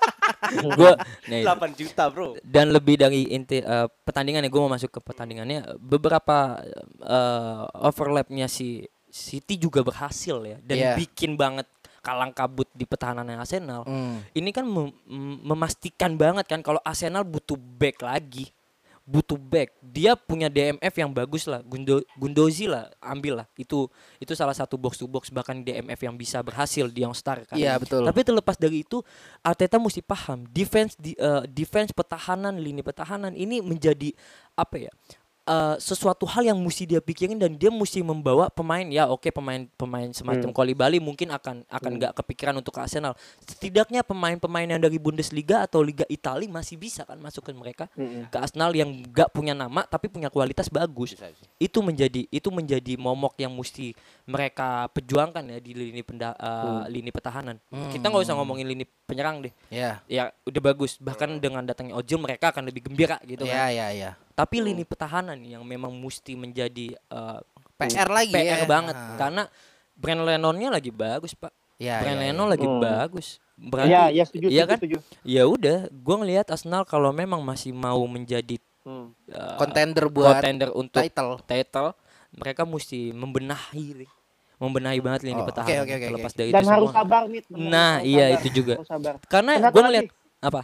Gua nih 8 juta, Bro. dan lebih dari inti eh, pertandingannya gue mau masuk ke pertandingannya beberapa eh, overlapnya si City juga berhasil ya dan Iya. bikin banget kalang kabut di pertahanannya Arsenal. Hmm. Ini kan mem- memastikan banget kan kalau Arsenal butuh back lagi. Butuh back. Dia punya DMF yang bagus lah. Gundo Gundozi lah, ambil lah. Itu itu salah satu box to box bahkan DMF yang bisa berhasil di Youngstar kan. Iya, betul. Tapi terlepas dari itu Arteta mesti paham defense di eh, defense pertahanan lini pertahanan ini menjadi apa ya? Eh, sesuatu hal yang mesti dia pikirin dan dia mesti membawa pemain ya oke pemain pemain semacam Koli Bali mungkin akan akan nggak kepikiran untuk ke Arsenal. Setidaknya pemain-pemain yang dari Bundesliga atau Liga Italia masih bisa kan masukin mereka Mm-mm. ke Arsenal yang nggak punya nama tapi punya kualitas bagus. Itu menjadi itu menjadi momok yang mesti mereka perjuangkan ya di lini penda, eh, lini pertahanan. Kita nggak usah ngomongin lini penyerang deh. Ya. ya udah bagus. Bahkan dengan datangnya Ozil mereka akan lebih gembira gitu Ya, kan. ya, ya. Tapi lini pertahanan yang memang mesti menjadi eh, PR lagi PR ya. banget Ah. karena Brand Lennonnya lagi bagus pak Ya, Brand ya, ya. Lennon lagi Hmm. bagus berarti Iya, iya setuju, iya setuju, kan setuju. ya udah gua ngelihat Arsenal kalau memang masih mau menjadi Hmm. Contender buat contender untuk title. title mereka mesti membenahi nih. membenahi banget lini Oh, oke, pertahanan oke, oke, terlepas oke. dari Dan itu harus semua. sabar nih. Nah, harus iya, sabar, itu juga. harus sabar. karena gue ngeliat apa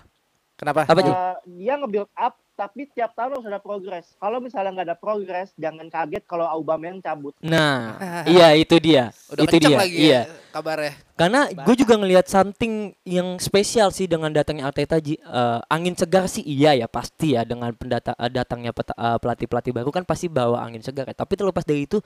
Kenapa? apa? Eh, dia nge-build up tapi tiap tahun harus ada progres. Kalau misalnya nggak ada progres, jangan kaget kalau Aubameyang cabut. nah iya itu dia Udah itu dia lagi iya ya kabarnya. Karena gue juga ngelihat something yang spesial sih dengan datangnya Arteta Ji. Eh, angin segar sih iya ya pasti ya dengan pendata eh, datangnya eh, pelatih-pelatih baru kan pasti bawa angin segar ya. Tapi terlepas dari itu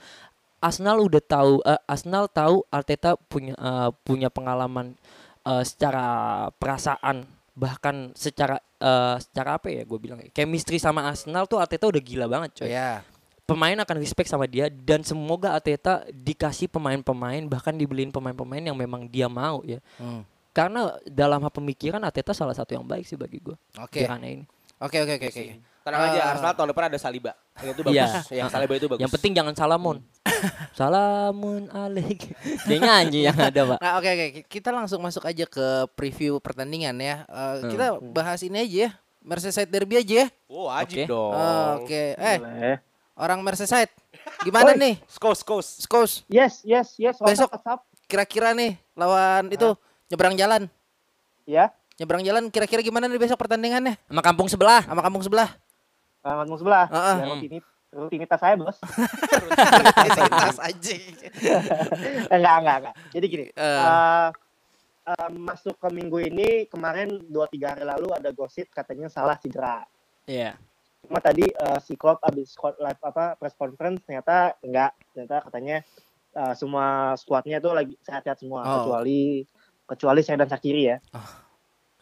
Arsenal udah tahu eh, Arsenal tahu Arteta punya eh, punya pengalaman eh, secara perasaan bahkan secara eh, secara apa ya gue bilang ya, chemistry sama Arsenal tuh Arteta udah gila banget coy Ya. pemain akan respect sama dia dan semoga Arteta dikasih pemain-pemain bahkan dibeliin pemain-pemain yang memang dia mau ya. Hmm. Karena dalam hal pemikiran Arteta salah satu yang baik sih bagi gue. Oke. Kirana ini. Oke, oke, oke, oke. Tenang aja, Ah. Arsenal tahun depan ada Saliba. Itu bagus. Iya. Yang Saliba itu bagus. Yang penting jangan salamun. Salamun alaik. Dia nyanyi yang ada, Pak. Nah, oke oke kita langsung masuk aja ke preview pertandingan ya. Eh, Hmm. Kita bahas ini aja ya. Merseyside Derby aja ya. Oh, wajib Oke. dong. Oke. Eh, Boleh. orang Merseyside. Gimana Oi. nih? Skos, skos. Skos Yes, yes, yes. Besok. Kira-kira nih lawan itu nyebrang jalan. Ya, Nyebrang jalan kira-kira gimana nih besok pertandingannya? Sama kampung sebelah. Sama kampung sebelah. selamat mau sebelah. Ah, ah. Ya, rutinitas saya, Bos. Tas aja. enggak, enggak, enggak. Jadi gini, Eh. eh, eh, masuk ke minggu ini kemarin dua tiga hari lalu ada gosip katanya salah cedera. Iya. Cuma tadi eh, si Klopp abis live apa press conference ternyata enggak, ternyata katanya eh, semua squadnya tuh lagi sehat-sehat semua Oh. kecuali kecuali saya dan Sakiri ya.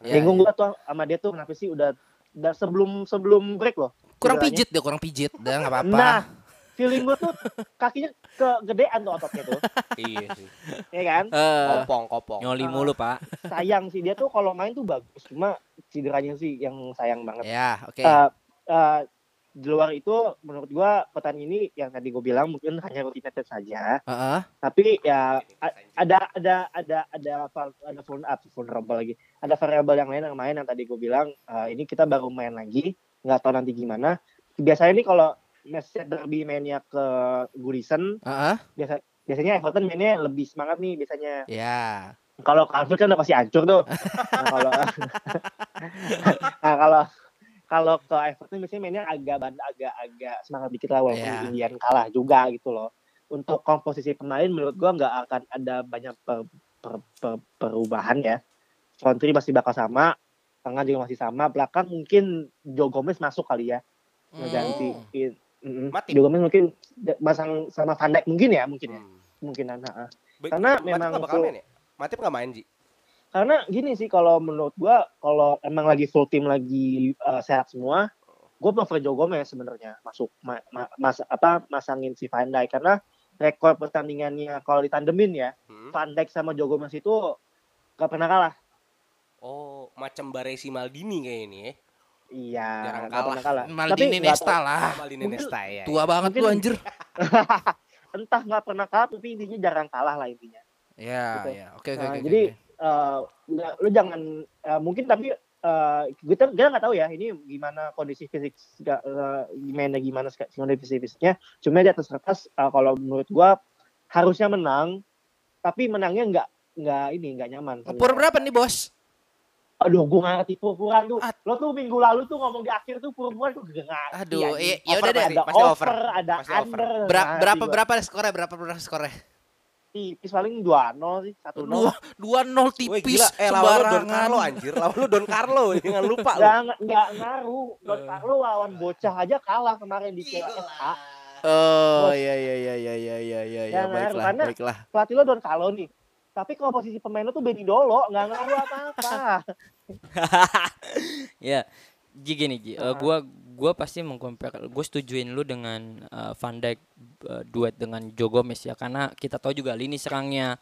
Ya, Bingung ya. gua tuh sama dia tuh kenapa sih udah, udah sebelum sebelum break loh. Kurang cederanya. pijit deh, kurang pijit. Dah nggak apa-apa. Nah, feeling gua tuh kakinya kegedean tuh ototnya tuh, iya sih. ya kan? Eh, Kopong, kopong. Nyoli mulu, Pak. Sayang sih dia tuh kalau main tuh bagus, cuma cederanya sih yang sayang banget. ya, oke. Eh, eh, di luar itu menurut gua pertandingan ini yang tadi gue bilang mungkin hanya rutinitas saja Heeh. tapi ya ada ada ada ada ada vul- ah, vulnerable lagi ada variabel yang lain yang main yang tadi gue bilang eh, ini kita baru main lagi nggak tahu nanti gimana biasanya ini kalau Manchester Derby mainnya ke Goodison Heeh. biasa biasanya Everton mainnya lebih semangat nih biasanya Ya. kalau Anfield kan udah pasti hancur tuh. Nah, kalau nah, kalau kalau ke Everton biasanya mainnya agak agak agak semangat dikit lah walaupun Iya. Indian kalah juga gitu loh. Untuk komposisi pemain menurut gua nggak akan ada banyak per- per- per- perubahan ya. Three masih bakal sama, tengah juga masih sama, belakang mungkin Joe Gomez masuk kali ya ngeganti. Mm-mm. Matip. Joe Gomez mungkin masang sama Van Dijk mungkin ya mungkin ya Hmm. mungkinan. ha-ha. Ba- Karena Matip memang nggak bakal full- main ya? Matip nggak main, Ji? karena gini sih kalau menurut gua kalau emang lagi full tim lagi uh, sehat semua gue prefer Joe Gomez sebenarnya masuk ma- ma- mas apa masangin si Van Dijk karena rekor pertandingannya kalau ditandemin ya Hmm. Van Dijk sama Joe Gomez itu gak pernah kalah Oh, macam Baresi Maldini kayak ini ya. iya Jarang gak pernah kalah Maldini nggak Nesta lah. Maldini mungkin- Nesta ya. Tua banget mungkin- tuh anjir. entah nggak pernah kalah tapi intinya jarang kalah lah intinya. Ya, Gitu. ya. Oke, oke, Nah, oke. jadi oke. eh, nggak- lu jangan eh, mungkin tapi eh, kita kita nggak tahu ya ini gimana kondisi fisik eh, gimana gimana kondisi fisiknya. Cuma di atas kertas eh, kalau menurut gua harusnya menang, tapi menangnya nggak nggak ini nggak nyaman. Pur berapa nih, Bos? Aduh, gua nggak ngerti pur-puran tuh. Ah. Lo tuh minggu lalu tuh ngomong di akhir tuh pur-puran tuh gak ngerti. Aduh, iya, ya Over udah deh. pasti, ada pasti over, over. ada Pasti over. under. Ber- ngerti berapa gua. berapa skornya? Berapa berapa skornya? Tipis paling 2-0 sih, 1-0. Dua dua nol Wih tipis gila, eh lawan lu Don sembarangan. Carlo anjir, lawan lu Don Carlo, jangan lupa lu. Nggak, ngaruh. Don Carlo lawan bocah aja kalah kemarin di Piala FA. Oh, iya iya iya iya iya iya iya ya, Ya, baiklah, karena- baiklah. Pelatih lo Don Carlo nih. Tapi kalau posisi pemain lo tuh Benny Dolo, nggak ngaruh apa-apa. ya Ji gini Ji. Eh, gua gua pasti mengcompare gue setujuin lu dengan eh, Van Dijk eh, duet dengan Joe Gomez ya karena kita tahu juga lini serangnya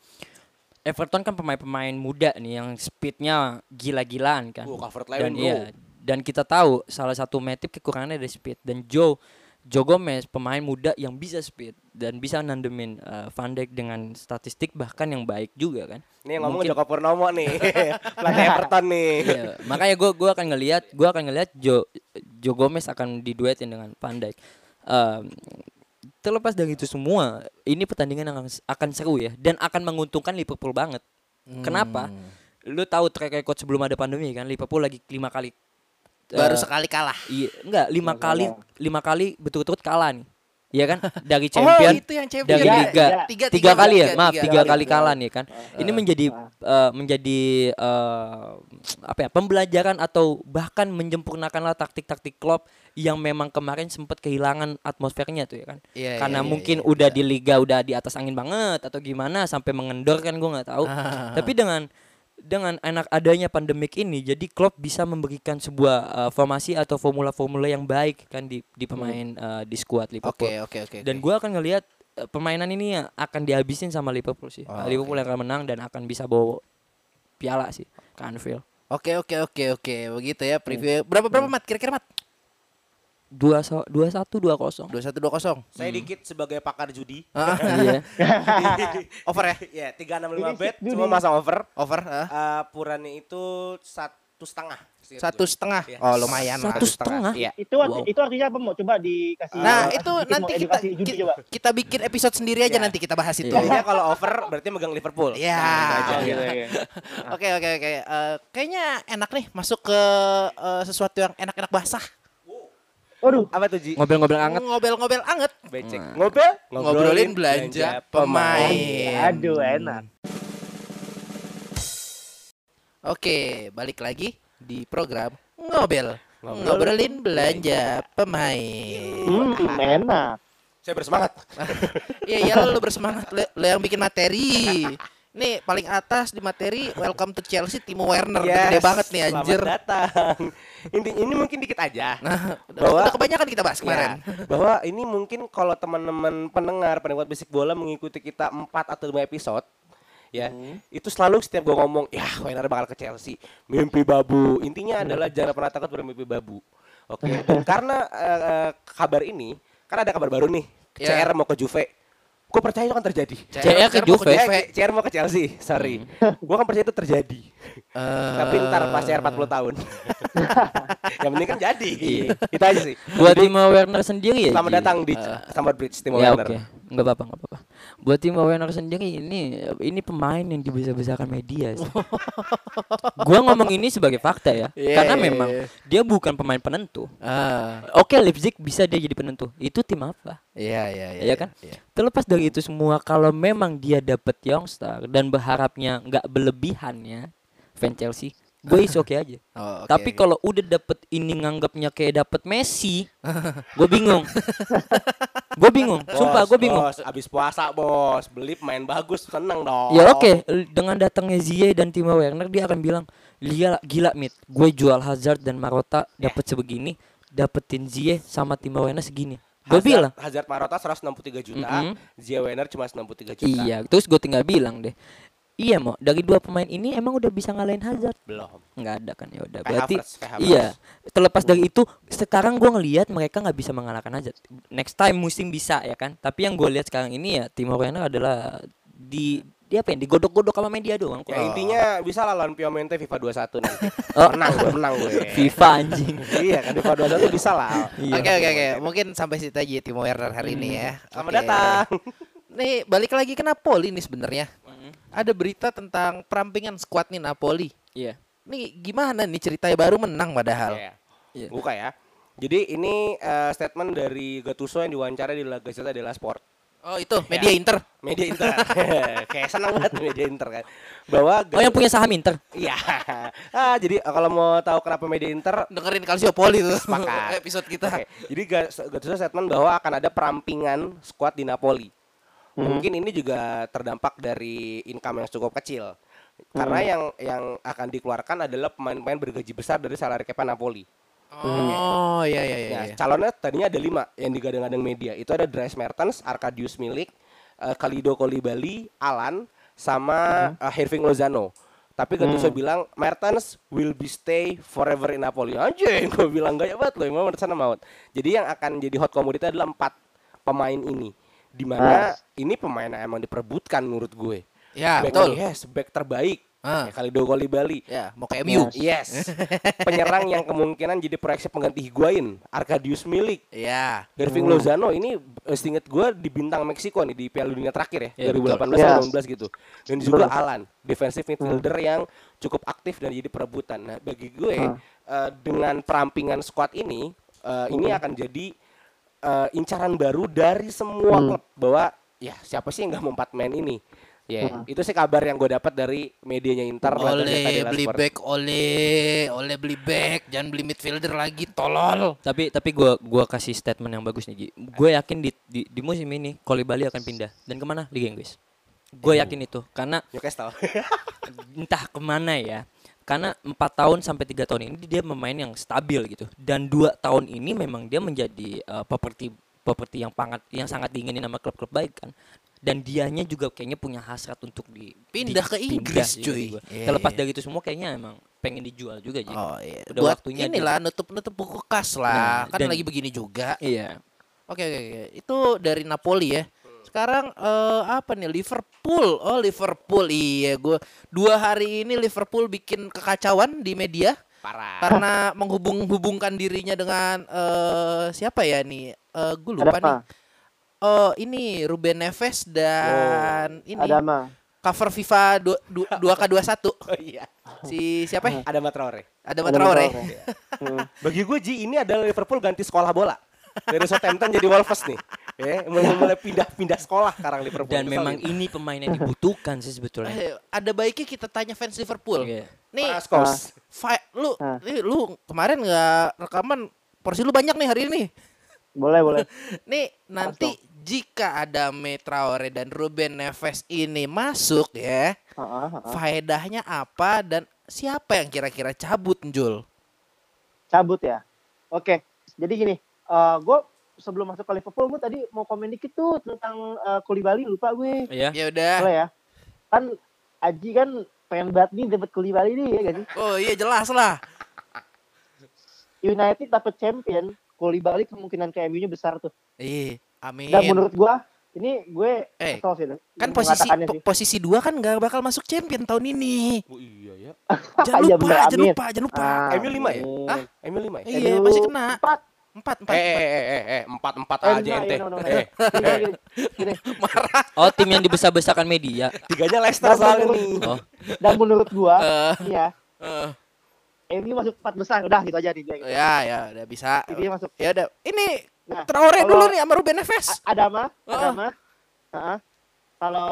Everton kan pemain-pemain muda nih yang speednya gila-gilaan kan. Covered dan iya dan kita tahu salah satu Matip kekurangannya dari speed. Dan Joe Joe Gomez pemain muda yang bisa speed dan bisa nandemin eh, Van Dijk dengan statistik bahkan yang baik juga kan Nih yang ngomong Mungkin- Joko Purnomo nih, pelatih Everton nih. Iya, makanya gue gua akan ngelihat gua akan ngelihat Jo Jo Gomez akan diduetin dengan Van Dijk. Em, terlepas dari itu semua, ini pertandingan yang akan, akan seru ya dan akan menguntungkan Liverpool banget. Kenapa? Lu tahu track record sebelum ada pandemi kan Liverpool lagi lima kali Baru eh, sekali kalah. Iya, enggak lima kali kalah. lima kali betul-betul kalah nih. Iya kan? Dari Oh, champion itu yang champion. dari Tiga, liga tiga. tiga, kali ya maaf tiga, kali. kali kalah nih kan ini menjadi eh, menjadi eh, apa ya pembelajaran atau bahkan menyempurnakanlah taktik-taktik Klopp yang memang kemarin sempat kehilangan atmosfernya tuh ya kan Iya, karena iya, iya, mungkin iya. udah di liga udah di atas angin banget atau gimana sampai mengendor kan gue nggak tahu tapi dengan dengan enak adanya pandemik ini jadi Klopp bisa memberikan sebuah eh, formasi atau formula-formula yang baik kan di di pemain eh, di skuad Liverpool Oke, oke, oke. dan oke. gua akan ngelihat eh, permainan ini akan dihabisin sama Liverpool sih. Oh, Liverpool yang akan menang dan akan bisa bawa piala sih ke Anfield. Oke, oke, oke, oke. Begitu ya preview. Berapa berapa Mat? Kira-kira Mat? Dua so, dua satu dua kosong. 2120. Saya dikit sebagai pakar judi. Ah, Iya. over ya? Iya, 365 bet, Judi. cuma masang over. over ah. Eh, purannya itu satu setengah. satu setengah. Iya. Oh, lumayan lah. Satu setengah. Iya. Itu Wow. itu artinya apa mau coba dikasih Nah, eh, itu nanti kita judi ki- coba. kita bikin episode sendiri aja Iya. nanti kita bahas itu. Jadinya kalau over berarti megang Liverpool. Iya. Ya. Oke, oke, oke. Eh, kayaknya enak nih masuk ke eh, sesuatu yang enak-enak basah. Waduh, Apa tuh Ji? Ngobrol-ngobrol anget. Ngobel-ngobel anget. Becek. Ngobrol? Ngobrolin belanja pemain. aduh enak. Oke, balik lagi di program Ngobel. Ngobrolin belanja pemain. Hmm, enak. Saya bersemangat. Iya, iya lu bersemangat lu, lu yang bikin materi. Nih paling atas di materi Welcome to Chelsea Timo Werner gede banget nih selamat anjir. datang. Ini ini mungkin dikit aja. Nah, Bahwa- udah kebanyakan kita bahas kemarin. Ya, bahwa ini mungkin kalau teman-teman pendengar pendengar basic bola mengikuti kita 4 atau 5 episode ya itu selalu setiap gue ngomong ya Werner bakal ke Chelsea mimpi babu intinya adalah jangan pernah takut bermimpi babu oke dan karena eh, kabar ini kan ada kabar baru nih Ya. CR mau ke Juve gue percaya itu akan terjadi. CR ke mau Juve. Eh, CR mau ke Chelsea sorry. Gue kan percaya itu terjadi. Eh, tapi ntar pas CR 40 tahun. Yang penting kan jadi. Itu aja sih. Buat Timo Werner sendiri ya. selamat datang di Stamford Bridge Timo Ya Werner. oke, nggak apa-apa, nggak apa-apa. Buat Timo Werner sendiri ini ini pemain yang dibesar-besarkan media. sih. gua ngomong ini sebagai fakta ya, Iya, karena iya, memang iya. dia bukan pemain penentu. ah, Oke, Leipzig bisa dia jadi penentu. Itu tim apa? iya iya iya. Iya kan? iya. Terlepas dari itu semua, kalau memang dia dapat youngster dan berharapnya nggak berlebihannya, fan Chelsea, gue is oke aja. Oh, oke, Tapi kalau udah dapet ini nganggapnya kayak dapet Messi, gue bingung. gue bingung, sumpah gue bingung. Bos, abis puasa bos, beli pemain bagus, seneng dong. Ya oke, l- dengan datangnya Ziyech dan Timo Werner dia akan bilang, gila gila mit, gue jual Hazard dan Marota dapat sebegini, dapetin Ziyech sama Timo Werner segini. Gue bilang, Hazard Marota 163 juta, Mm-mm. Zia Werner cuma 93 juta. iya. Terus gue tinggal bilang deh, Iya mau dari dua pemain ini emang udah bisa ngalahin Hazard? Belum. Nggak ada kan ya udah. Berarti Havertz. iya. Terlepas dari itu, sekarang gua ngelihat mereka nggak bisa mengalahkan Hazard. Next time musim bisa ya kan. Tapi yang gue lihat sekarang ini ya Timo Werner adalah di dia apa ya digodok-godok sama media doang. Ya intinya bisa lah lawan Piemonte FIFA 21 nanti. Oh. Menang gue, menang gue. FIFA anjing. iya kan FIFA 21 bisa lah. Iya. Oke oke oke. Mungkin sampai situ aja Timo Werner hari ini ya. Selamat Oke. datang. Nih balik lagi ke Napoli nih sebenarnya. Ada berita tentang perampingan skuad nih Napoli. Iya. Nih gimana nih ceritanya baru menang padahal. Iya. Iya. Buka ya. Jadi ini eh, statement dari Gattuso yang diwawancara di La Gazzetta dello Sport. Oh itu media Inter. Media Inter. Kayak senang banget media Inter kan. Bahwa Oh yang punya saham Inter. Iya. Ah, jadi eh, kalau mau tahu kenapa media Inter Dengerin Calciopoli tuh Sepakat. episode kita. Oke, Jadi Gattuso statement bahwa akan ada perampingan skuad di Napoli. Mungkin ini juga terdampak dari income yang cukup kecil. Karena yang yang akan dikeluarkan adalah pemain-pemain bergaji besar dari salary cap Napoli. Oh iya iya iya. Nah, iya. calonnya tadinya ada lima yang digadang-gadang media. Itu ada Dries Mertens, Arkadius Milik, eh, Kalido Kolibali, Alan, sama eh, Hirving Lozano. Tapi Gattuso bilang Mertens will be stay forever in Napoli. Anjing, gue bilang gaya banget loh, emang sana maut. Jadi yang akan jadi hot commodity adalah empat pemain ini. Di mana ini pemain yang emang diperebutkan menurut gue. Ya Back- betul. Yes, back terbaik. Ah. Ya, Kalido Kolibali. Ya mau ke MU. Yes. Penyerang yang kemungkinan jadi proyeksi pengganti Higuain, Arkadius Milik, Ya. Irving Lozano ini eh, seinget gue di bintang Meksiko nih di Piala Dunia terakhir ya, Iya, 2018 Yes. atau 2019 gitu. Dan juga Alan, defensive midfielder yang cukup aktif dan jadi perebutan. Nah, bagi gue eh, dengan perampingan squad ini eh, ini akan jadi eh, incaran baru dari semua klub bahwa ya siapa sih yang nggak mau empat main ini. Ya, itu sih kabar yang gue dapat dari medianya Inter. Oleh beli Sport. back, oleh, oleh beli back, jangan beli midfielder lagi, tolol. Tapi tapi gua gua kasih statement yang bagus nih Ji. Gue yakin di, di di musim ini Kolibali akan pindah dan ke mana Liga Inggris. Gue yakin itu karena Newcastle. entah ke mana ya. Karena empat tahun sampai tiga tahun ini dia pemain yang stabil gitu. Dan dua tahun ini memang dia menjadi eh, properti properti yang sangat yang sangat diinginin sama klub-klub baik kan. Dan dianya juga kayaknya punya hasrat untuk di Pindah ke Inggris, sih cuy. menurut gua. Iya, Terlepas iya. dari itu semua kayaknya emang pengen dijual juga Ji. Oh iya. Udah Buat waktunya dia- inilah nutup-nutup buku kas lah. Nah, kan dan- lagi begini juga. Iya. Oke oke oke. Itu dari Napoli ya. Sekarang eh, apa nih Liverpool? Oh Liverpool iya gue dua hari ini Liverpool bikin kekacauan di media Parah. karena menghubung-hubungkan dirinya dengan eh siapa ya nih? Eh gue lupa Ada apa? nih. Oh ini Ruben Neves dan ini Ada mah. cover FIFA 2 k 21 Oh iya. si siapa ya? Ada Matraore. Ada Matraore. Hmm. Bagi gue Ji ini adalah Liverpool ganti sekolah bola. Dari Southampton jadi Wolves nih. Ya, mulai mulai pindah-pindah sekolah sekarang Liverpool. Dan memang gitu. ini pemain yang dibutuhkan sih sebetulnya. Eh, ada baiknya kita tanya fans Liverpool. Iya. Nih, Panas, Kos. Fa- lu Ah. nih, lu kemarin nggak rekaman porsi lu banyak nih hari ini. Boleh boleh. Nih nanti jika ada Traore dan Ruben Neves ini masuk ya, Heeh, heeh. faedahnya apa dan siapa yang kira-kira cabut Jul? Cabut ya. Oke. Jadi gini, eh gue sebelum masuk ke Liverpool gue tadi mau komen dikit tuh tentang eh, Koulibaly lupa gue. Iya. Ya udah. Boleh ya. Kan Aji kan pengen banget nih dapat Koulibaly nih ya gak sih? Oh iya jelas lah. United dapat champion, Koulibaly kemungkinan ke MU-nya besar tuh. Iya, amin. Dan menurut gua ini gue Eh, kesel sih. kan posisi po- sih. posisi dua kan nggak bakal masuk champion tahun ini. Oh iya ya. Jangan Iya, lupa, bener, jangan lupa, jangan lupa. Ah, MU lima ya? Hah? Emil lima ya? Iya, masih kena. Empat. Empat, empat, Eh, empat. eh, eh, eh, eh, empat empat Eh, aja ente. no, no, no. Eh, eh. Marah. Oh, tim yang dibesar-besarkan media. tiganya Leicester Nah, soalnya menurut- nih. Oh. Dan menurut gua, ya, eh. MU masuk empat besar. Udah gitu aja nih. dia. Ya, ya, udah bisa. Intinya masuk. Ya udah. Ini Nah, Traore kalau- dulu nih sama Ruben Neves. Adama, Oh. Adama. Heeh. Kalau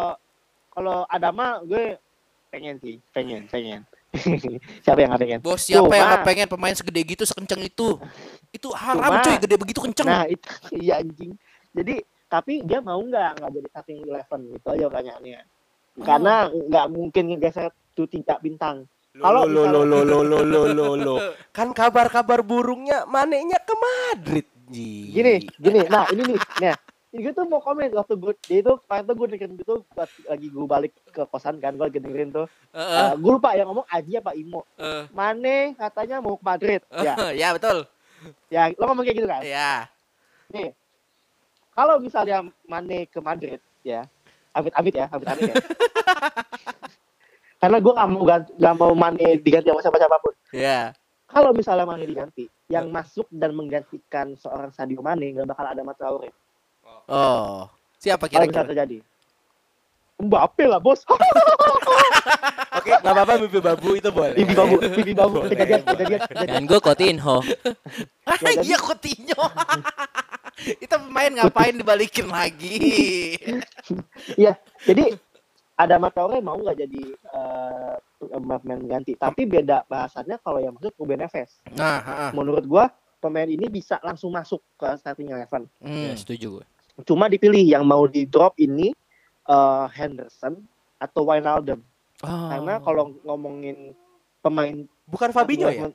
kalau Adama gue pengen sih, pengen, pengen. Siapa yang nggak pengen? Bos siapa yang Cuma- nggak pengen pemain segede gitu sekenceng itu? Itu haram Cuma- cuy, gede begitu kenceng. Nah itu iya anjing. Jadi tapi dia mau nggak nggak jadi starting eleven itu aja pertanyaannya. Karena nggak mungkin ngegeser tuh tingkat bintang. Kalau lo lo lo lo lo lo lo lo. Kan kabar-kabar burungnya manenya ke Madrid, Ji. Gini, gini. Nah ini nih, nah gue tuh mau komen waktu gue dia itu kemarin tuh gue dengerin itu pas lagi gue balik ke kosan kan gue lagi dengerin tuh Heeh. Eh, gue lupa yang ngomong Aji apa Imo Eh. Mane katanya mau ke Madrid ya ya betul. ya lo ngomong kayak gitu kan Ya. nih kalau misalnya Mane ke Madrid ya amit amit ya amit amit ya karena gue gak mau ganti, gak mau Mane diganti sama siapa siapa pun Ya. kalau misalnya Mane diganti yang masuk dan menggantikan seorang Sadio Mane nggak bakal ada Traore Oh. Siapa kalau bisa kira-kira? terjadi Mbappe lah bos Oke, nggak apa-apa mimpi babu itu boleh. Bibi babu Bibi babu kejadian kejadian kejadian Dan gue Coutinho. Ah, iya Coutinho. Itu pemain ngapain dibalikin lagi? Iya, jadi ada Traore mau nggak jadi eh, pemain ganti tapi beda bahasannya kalau yang masuk Ruben Neves Nah, heeh. menurut gua pemain ini bisa langsung masuk ke starting eleven Ya, Hmm. setuju gue. Cuma dipilih yang mau di drop ini eh, Henderson atau Wijnaldum Oh. karena kalau ngomongin pemain Bukan Fabinho ya?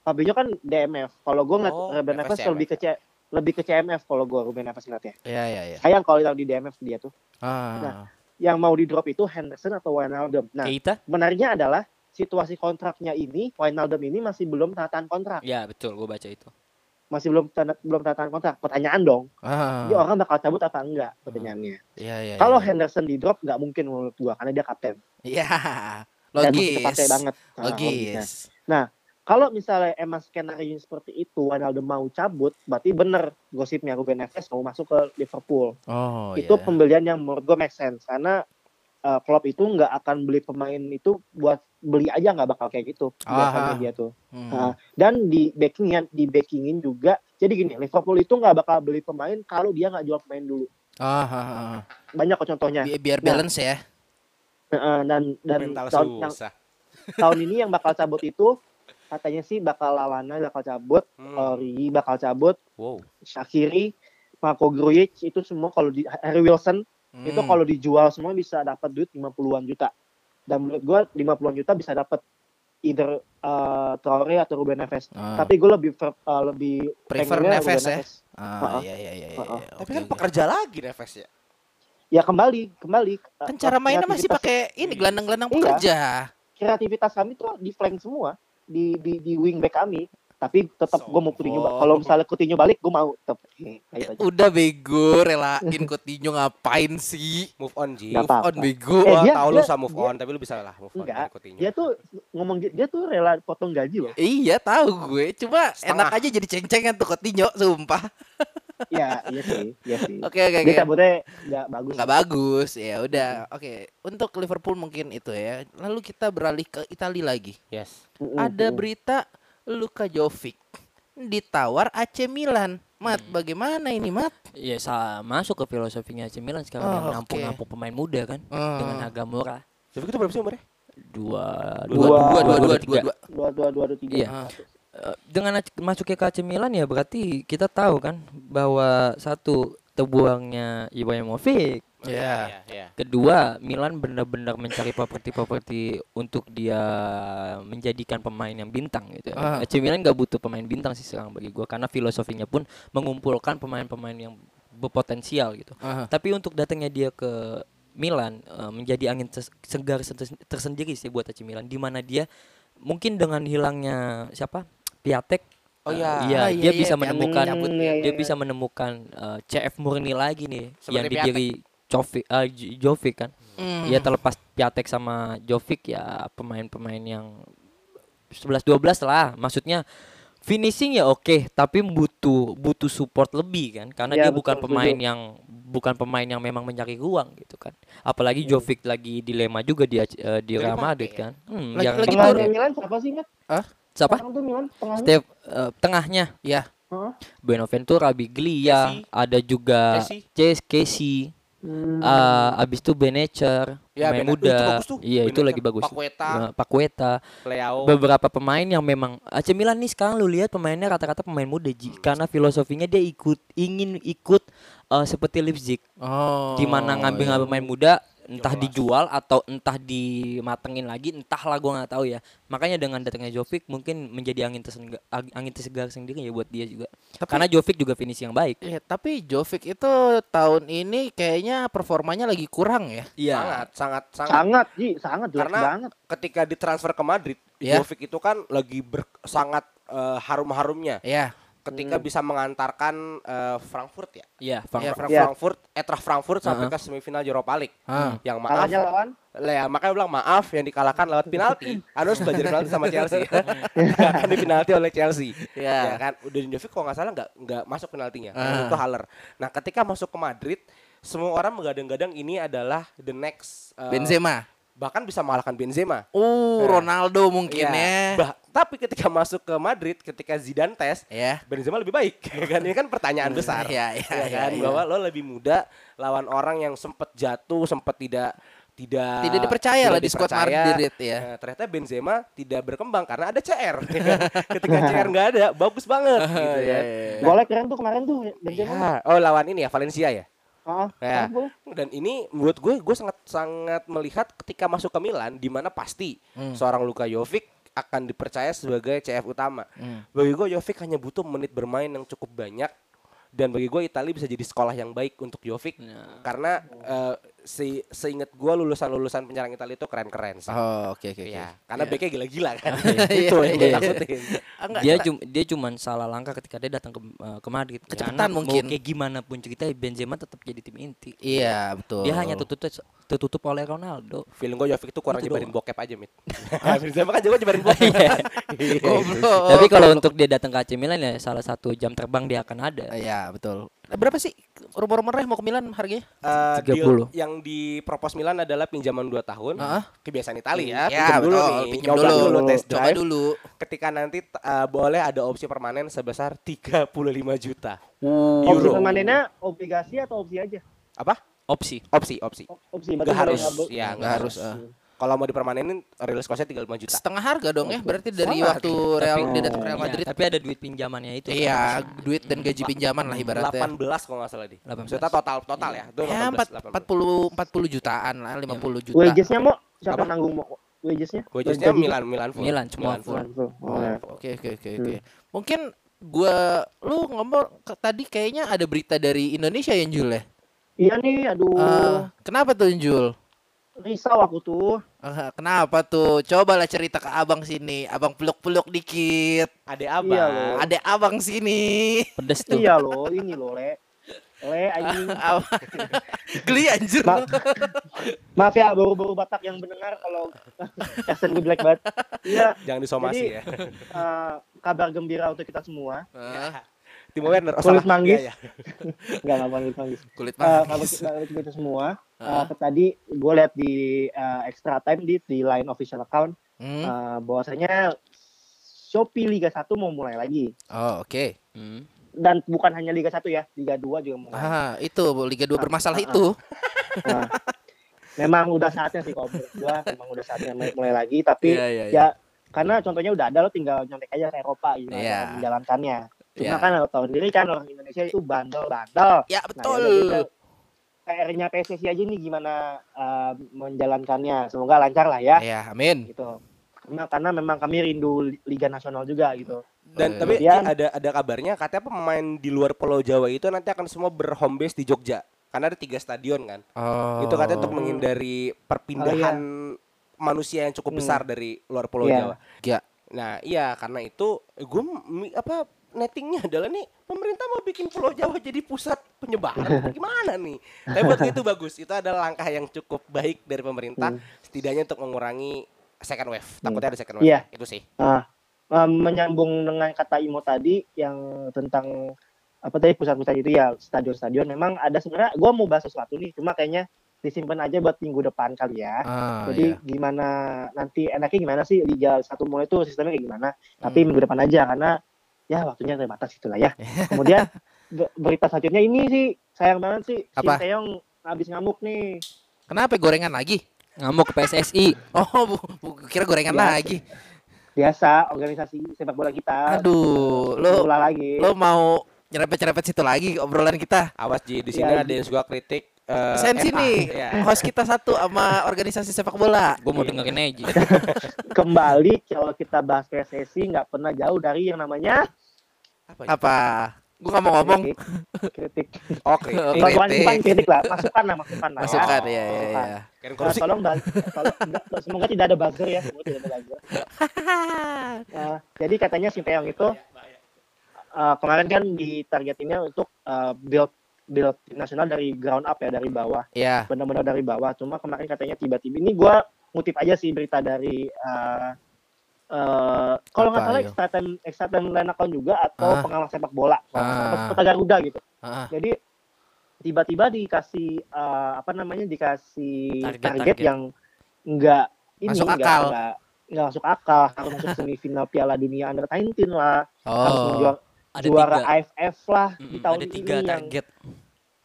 Fabinho kan DMF kalau gua ngeliat Oh, Ruben Neves lebih ke C- lebih ke CMF kalau gua Ruben Neves ngeliatnya Ya ya ya. sayang kalau yang di DMF dia tuh Ah. Nah. yang mau di drop itu Henderson atau Wijnaldum nah Keita? menariknya adalah situasi kontraknya ini Wijnaldum ini masih belum tangan kontrak Ya betul, gue baca itu. Masih belum tanda belum tanda tangan kontrak pertanyaan dong Ah. ini orang bakal cabut apa enggak pertanyaannya Ya ya. kalau ya. Henderson di drop nggak mungkin menurut gua karena dia kapten Ya. dan masih Logis. kepake banget Nah. Logis. kalau misalnya emang skenario seperti itu Wijnaldum mau cabut berarti bener gosipnya Ruben Neves mau masuk ke Liverpool Oh itu iya. pembelian yang menurut gue make sense karena uh, Klopp itu nggak akan beli pemain itu buat beli aja nggak bakal kayak gitu biasanya Aha. dia tuh Hmm. Nah, dan di backingin di backingin juga jadi gini Liverpool itu nggak bakal beli pemain kalau dia nggak jual pemain dulu Ah, ah, ah. banyak kok contohnya Bi- biar Nah. balance ya. Nah, dan dan Mental tahun yang tahun ini yang bakal cabut itu katanya sih bakal Lalana bakal cabut Hmm. Origi bakal cabut Wow. Shakiri Marco Grujic itu semua kalau di Harry Wilson itu Hmm. kalau dijual semua bisa dapat duit 50-an juta. Dan menurut gua 50-an juta bisa dapat either uh, Traore atau Ruben Neves. Ah. Tapi gue lebih uh, lebih Prefer Neves Ruben ya? Neves. Ah, Heeh. iya iya iya iya. Heeh. iya. Tapi kan pekerja lagi Neves ya. Ya kembali, kembali. uh, Kan cara mainnya masih pakai ini gelandang-gelandang Iya. pekerja. kreativitas kami tuh di flank semua di di di wing back kami. Tapi tetap gue mau Coutinho. Kalau misalnya Coutinho balik, gue mau tetap. Eh, Ya, aja. udah bego, relain Coutinho ngapain sih? Move on Ji. Move on apa-apa. bego. Eh, dia- tahu lu dia- bisa move dia- on, tapi lu bisa lah move on Enggak. dari Coutinho. Dia tuh ngomong dia tuh rela potong gaji loh. Iya tahu gue, cuma Setengah. enak aja jadi ceng-cengan tuh Coutinho, sumpah. Iya, iya sih, iya sih. Oke oke Dia oke. cabutnya nggak bagus. Nggak bagus, ya udah. Oke, untuk Liverpool mungkin itu ya. Lalu kita beralih ke Italia lagi. Yes. Mm-mm, Ada mm-mm. berita Luka Jovic ditawar AC Milan. Mat, bagaimana ini, Mat? Ya sa masuk ke filosofinya AC Milan sekarang Oh, yang oke. nampung-nampung pemain muda kan Hmm. dengan harga murah. Tapi itu berapa sih umurnya? Dua Dua, Dua, dua, dua, dua, dua, dua. dua dua dua dua tiga. Iya. Eh, dengan masuknya ke AC Milan ya berarti kita tahu kan bahwa satu terbuangnya Ibrahimovic, Ya. Iya. kedua Milan benar-benar mencari properti-properti untuk dia menjadikan pemain yang bintang gitu. Ya. AC Milan gak butuh pemain bintang sih sekarang bagi gua karena filosofinya pun mengumpulkan pemain-pemain yang berpotensial gitu. Aha. Tapi untuk datangnya dia ke Milan eh, menjadi angin segar tersendiri sih buat AC Milan di mana dia mungkin dengan hilangnya siapa? Piatek Oh iya. iya, Ah, dia iya, bisa iya, menemukan cabut, iya, iya, dia iya. bisa menemukan eh, CF murni lagi nih Seperti yang didiri Jovic eh, J- Jovic kan. Hmm. Ya terlepas Piatek sama Jovic ya pemain-pemain yang 11 12 lah. Maksudnya finishing ya oke, tapi butuh butuh support lebih kan karena Ya, dia bukan betul, pemain setuju. yang bukan pemain yang memang mencari ruang gitu kan. Apalagi Hmm. Jovic lagi dilema juga dia eh, di Nggak Real Madrid ya? kan. Hmm, Lagi- yang lagi. Tengahnya Milan siapa sih, Mat? siapa? Sekarang tuh Milan tengahnya. Step eh, tengahnya Ya. Hah? Benaventura, Biglia, Casey. ada juga Casey. Casey, Hmm. eh, abis itu Benecer, Ya, pemain muda. itu bagus tuh. Iya, itu lagi bagus. Paqueta. Nah, Paqueta. Leao. Beberapa pemain yang memang AC Milan nih sekarang lu lihat pemainnya rata-rata pemain muda Ji. Karena filosofinya dia ikut ingin ikut eh, seperti Leipzig Oh. di mana ngambil iya. pemain muda entah Jelas. dijual atau entah dimatengin lagi, entahlah gua nggak tahu ya. Makanya dengan datangnya Jovic mungkin menjadi angin tersegar, angin tersegar sendiri ya buat dia juga. Karena Jovic juga finish yang baik. Iya, tapi Jovic itu tahun ini kayaknya performanya lagi kurang ya. Iya. Sangat, sangat, sangat. Sangat, Ji, sangat Karena banget. ketika ditransfer ke Madrid, Iya. Jovic itu kan lagi ber, sangat eh, harum-harumnya Iya. Ketika bisa mengantarkan eh, Frankfurt ya. Iya, Frank- Iya, Fra- Iya. Frankfurt, Eintracht Frankfurt sampai Heeh. ke semifinal Europa League. Ah. Yang maaf, Kalahnya lawan lah ya, makanya bilang maaf yang dikalahkan lewat penalti. Harus belajar penalti sama Chelsea. Akan di penalti oleh Chelsea. Iya. Ya kan, udah Jovic kalau nggak salah nggak nggak masuk penaltinya. Ah. Itu Haller. Nah, ketika masuk ke Madrid, semua orang menggadang-gadang ini adalah the next eh, Benzema. Bahkan bisa mengalahkan Benzema. Uh, Nah. Ronaldo mungkin Iya. ya. Bah- tapi ketika masuk ke Madrid, ketika Zidane tes, Ya. Benzema lebih baik. kan ini kan pertanyaan besar. Iya, iya, Ya iya, kan iya. bahwa lo lebih muda lawan orang yang sempat jatuh, sempat tidak tidak Tidak dipercaya lah tidak di squad. Madrid ya. Nah, ternyata Benzema tidak berkembang karena ada CR. ya kan? ketika CR nggak ada, bagus banget gitu Iya, ya. iya, iya. Golnya keren tuh kemarin tuh Benzema. Ya, Oh lawan ini ya Valencia ya. Ya. keren boleh. Dan ini menurut gue gue sangat sangat melihat ketika masuk ke Milan di mana pasti Hmm. seorang Luka Jovic akan dipercaya sebagai CF utama. Hmm. Bagi gue Jovic hanya butuh menit bermain yang cukup banyak dan bagi gue Italia bisa jadi sekolah yang baik untuk Jovic karena eh, se seingat gue lulusan-lulusan penyerang Italia itu keren-keren sih. Oh, oke oke oke. Iya, karena Iya. backnya gila-gila kan. Iya, itu yang gue iya. takutin. Ah, enggak, dia cum dia cuman salah langkah ketika dia datang ke eh, ke Madrid. Kecepatan Karena mungkin. Mau kayak gimana pun ceritanya Benzema tetap jadi tim inti. Iya, betul. Dia hanya tertutup tertutup oleh Ronaldo. Feeling gue Jovic itu kurang Itu nyebarin doang. bokep aja, Mit. Benzema kan juga nyebarin bokep. Iya. Goblok. Tapi kalau untuk dia datang ke AC Milan ya salah satu jam terbang dia akan ada. Iya, betul. Berapa sih rumor-rumornya mau ke Milan harganya? Eh, 30. deal yang dipropos Milan adalah pinjaman 2 tahun. Heeh. Kebiasaan Italia ya, Ya, pinjam dulu betul. nih, Pinjam coba dulu. dulu, test Coba drive. dulu. Ketika nanti eh, boleh ada opsi permanen sebesar 35 juta. Opsi Euro. permanennya obligasi atau opsi aja? Apa? Opsi. Opsi, opsi. Opsi Nggak berarti harus. Ya, Nggak harus, ah. Kalau mau dipermanenin release cost-nya 35 juta. Setengah harga dong ya, berarti dari Sangat. waktu Real Tapi- dia datang ke Real Iya, Madrid. tapi ada duit pinjamannya itu. Iya, duit dan gaji pinjaman lah ibaratnya. 18 kalau nggak salah di. 18. Maksudnya total total ya. Itu Ya, 18, 4, 40 40 jutaan lah, 50 juta. Wagesnya mau siapa Apa? nanggung mau wagesnya? Wagesnya Milan, Milan full. Milan, semua full. Milan full. Oh, ya. Oke oke oke oke. Mungkin gua lu ngomong tadi kayaknya ada berita dari Indonesia ya Jul ya. Iya nih, aduh, Eh, kenapa tuh Jul? risau aku tuh. Eh, kenapa tuh? Cobalah cerita ke abang sini. Abang peluk-peluk dikit. Ada Iya apa? loh. Ada abang sini. Pedes tuh. Iya loh, ini loh, Le. Le, anjing. Abang- Geli anjir. Ma- Maaf ya, baru-baru Batak yang mendengar kalau gue black banget. Iya, Jangan disomasi Jadi- ya. eh, kabar gembira untuk kita semua. Eh, Timo Werner. Oh, Kulit salah. manggis. Iya, iya. Enggak, enggak manggil manggis. kulit Eh, manggis. kita, kabar kita semua. Ah. eh, tadi gue lihat di eh, extra time di di line official account Hmm. eh, bahwasanya Shopee Liga 1 mau mulai lagi. Oh, oke. Hmm. Dan bukan hanya Liga 1 ya, Liga 2 juga mulai. Ah, itu Liga 2 bermasalah ah, itu. Nah, memang udah saatnya sih kalau gua, memang udah saatnya mulai, mulai lagi. Tapi Iya, iya, iya. ya karena contohnya udah ada lo tinggal nyontek aja ke Eropa gitu Iya. cara menjalankannya. Cuma Iya. kan lo tahu sendiri kan orang Indonesia itu bandel-bandel. Ya, Nah, betul. ya udah kita PR-nya PSSI aja nih gimana eh, menjalankannya. Semoga lancar lah ya Ya, amin. gitu. Karena karena memang kami rindu li- Liga Nasional juga gitu. Dan Eh, tapi Kemudian- ada ada kabarnya katanya pemain di luar Pulau Jawa itu nanti akan semua berhome base di Jogja. Karena ada tiga stadion kan. Oh. Itu katanya untuk menghindari perpindahan manusia yang cukup Hmm. besar dari luar Pulau Iya. Jawa. Ya. Nah, iya karena itu gue apa nettingnya adalah nih pemerintah mau bikin Pulau Jawa jadi pusat penyebaran gimana nih? Tapi buat gue itu bagus. Itu adalah langkah yang cukup baik dari pemerintah setidaknya untuk mengurangi second wave. Takutnya ada second wave. Iya. Itu sih. Nah, eh, menyambung dengan kata Imo tadi yang tentang apa tadi pusat-pusat itu ya stadion-stadion memang ada sebenarnya gua mau bahas sesuatu nih cuma kayaknya disimpan aja buat minggu depan kali ya. Ah, Jadi iya. gimana nanti enaknya gimana sih Liga satu mulai itu sistemnya kayak gimana? Tapi Hmm. minggu depan aja karena ya waktunya terbatas itulah ya. Kemudian be- berita selanjutnya ini sih sayang banget sih Apa? Shin Taeyong habis ngamuk nih. Kenapa gorengan lagi? Ngamuk ke PSSI. Oh, bu, bu- kira gorengan Biasa. lagi. Biasa organisasi sepak bola kita. Aduh, lo Bola lagi. lo mau nyerempet-nyerempet situ lagi obrolan kita. Awas Ji, di sini Iya, ada yang suka kritik eh, Sensi FA. nih, Ya. host kita satu sama organisasi sepak bola. Gue mau dengerin aja. Kembali kalau kita bahas PSSI nggak pernah jauh dari yang namanya Apa? Gue gak mau ngomong. kritik. kritik. Oke. Oh, Bukan, bukan, kritik. bukan kritik lah, masukan lah, masukan lah. Masukan ya. ya, ya, ya. Nah, tolong, tolong semoga tidak ada buzzer ya, semoga tidak ada buzzer. Nah, jadi katanya Sinteyong itu uh, kemarin kan ditargetinnya untuk uh, build build tim nasional dari ground up ya dari bawah, Ya. benar-benar dari bawah. Cuma kemarin katanya tiba-tiba ini gua ngutip aja sih berita dari uh, uh, kalau nggak salah extra time extra time line account juga atau Ah. pengawas sepak bola, nggak Ah. Kota Garuda gitu. Ah, Jadi tiba-tiba dikasih uh, apa namanya dikasih Target, target, target. yang enggak ini Masuk enggak, akal. enggak, enggak masuk akal harus masuk semifinal Piala Dunia Under 19 lah harus Oh. menjuar, Ada juara tiga. AFF lah di Mm, tahun ada tiga ini yang target.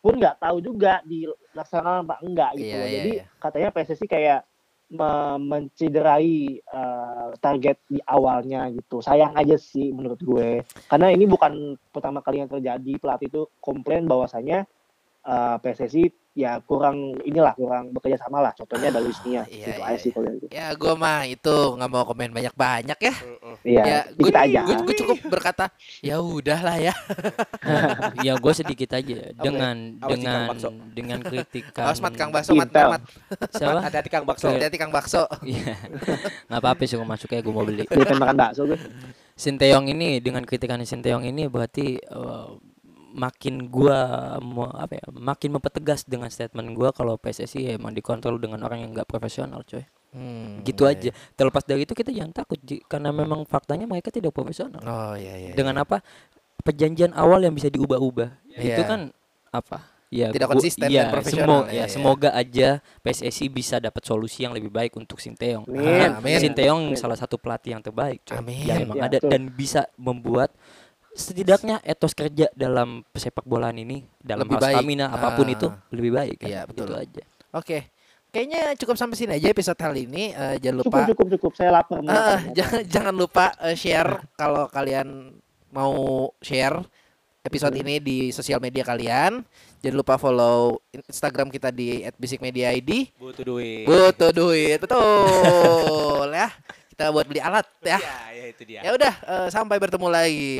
Pun nggak tahu juga dilaksanakan apa enggak gitu loh. iya, jadi iya. katanya PSSI kayak me- menciderai uh, target di awalnya gitu sayang aja sih menurut gue karena ini bukan pertama kali yang terjadi pelatih itu komplain bahwasanya uh, PSSI ya kurang inilah kurang bekerja sama lah contohnya ada Luis Mia iya, gitu iya, aja sih kalau gitu Ya gue mah itu nggak mau komen banyak-banyak ya. Mm-mm. iya ya, gue aja gue cukup berkata ya udahlah ya. ya gue sedikit aja dengan di dengan dengan kritikan Awas mat Kang Bakso mat mat. siapa Hati-hati Kang Bakso. Hati-hati Kang Bakso. Iya. nggak apa-apa sih gue masuk ya gue mau beli makan bakso gue Sinteyong ini dengan kritikan Sinteyong ini berarti eh, makin gua mau apa ya makin mempertegas dengan statement gua kalau PSSI emang dikontrol dengan orang yang nggak profesional coy Hmm, gitu iya, aja terlepas dari itu kita jangan takut Ji, karena memang faktanya mereka tidak profesional iya. Oh iya iya. dengan apa perjanjian awal yang bisa diubah-ubah Iya. itu kan apa ya Tidak gua- konsisten iya, dan profesional, semo- iya, ya iya. semoga aja PSSI bisa dapat solusi yang lebih baik untuk Sinteyong Amin. Amin. Sinteyong Amin. salah satu pelatih yang terbaik coy, Amin. yang emang Ya, ada betul. dan bisa membuat setidaknya etos kerja dalam sepak bolaan ini dalam Lebih hal baik. stamina apa pun Ah. itu lebih baik kan? Iya, betul. Gitu aja Oke. Kayaknya cukup sampai sini aja episode kali ini. Eh, jangan cukup lupa cukup cukup saya lapar Eh, lapar. jangan jangan lupa eh, share kalau kalian mau share episode ini di sosial media kalian. Jangan lupa follow Instagram kita di @bisikmediaid. Butuh duit. Butuh duit, betul ya. Kita buat beli alat ya. Ya, ya itu dia. Ya udah, eh, sampai bertemu lagi.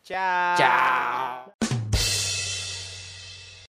Ciao. Ciao.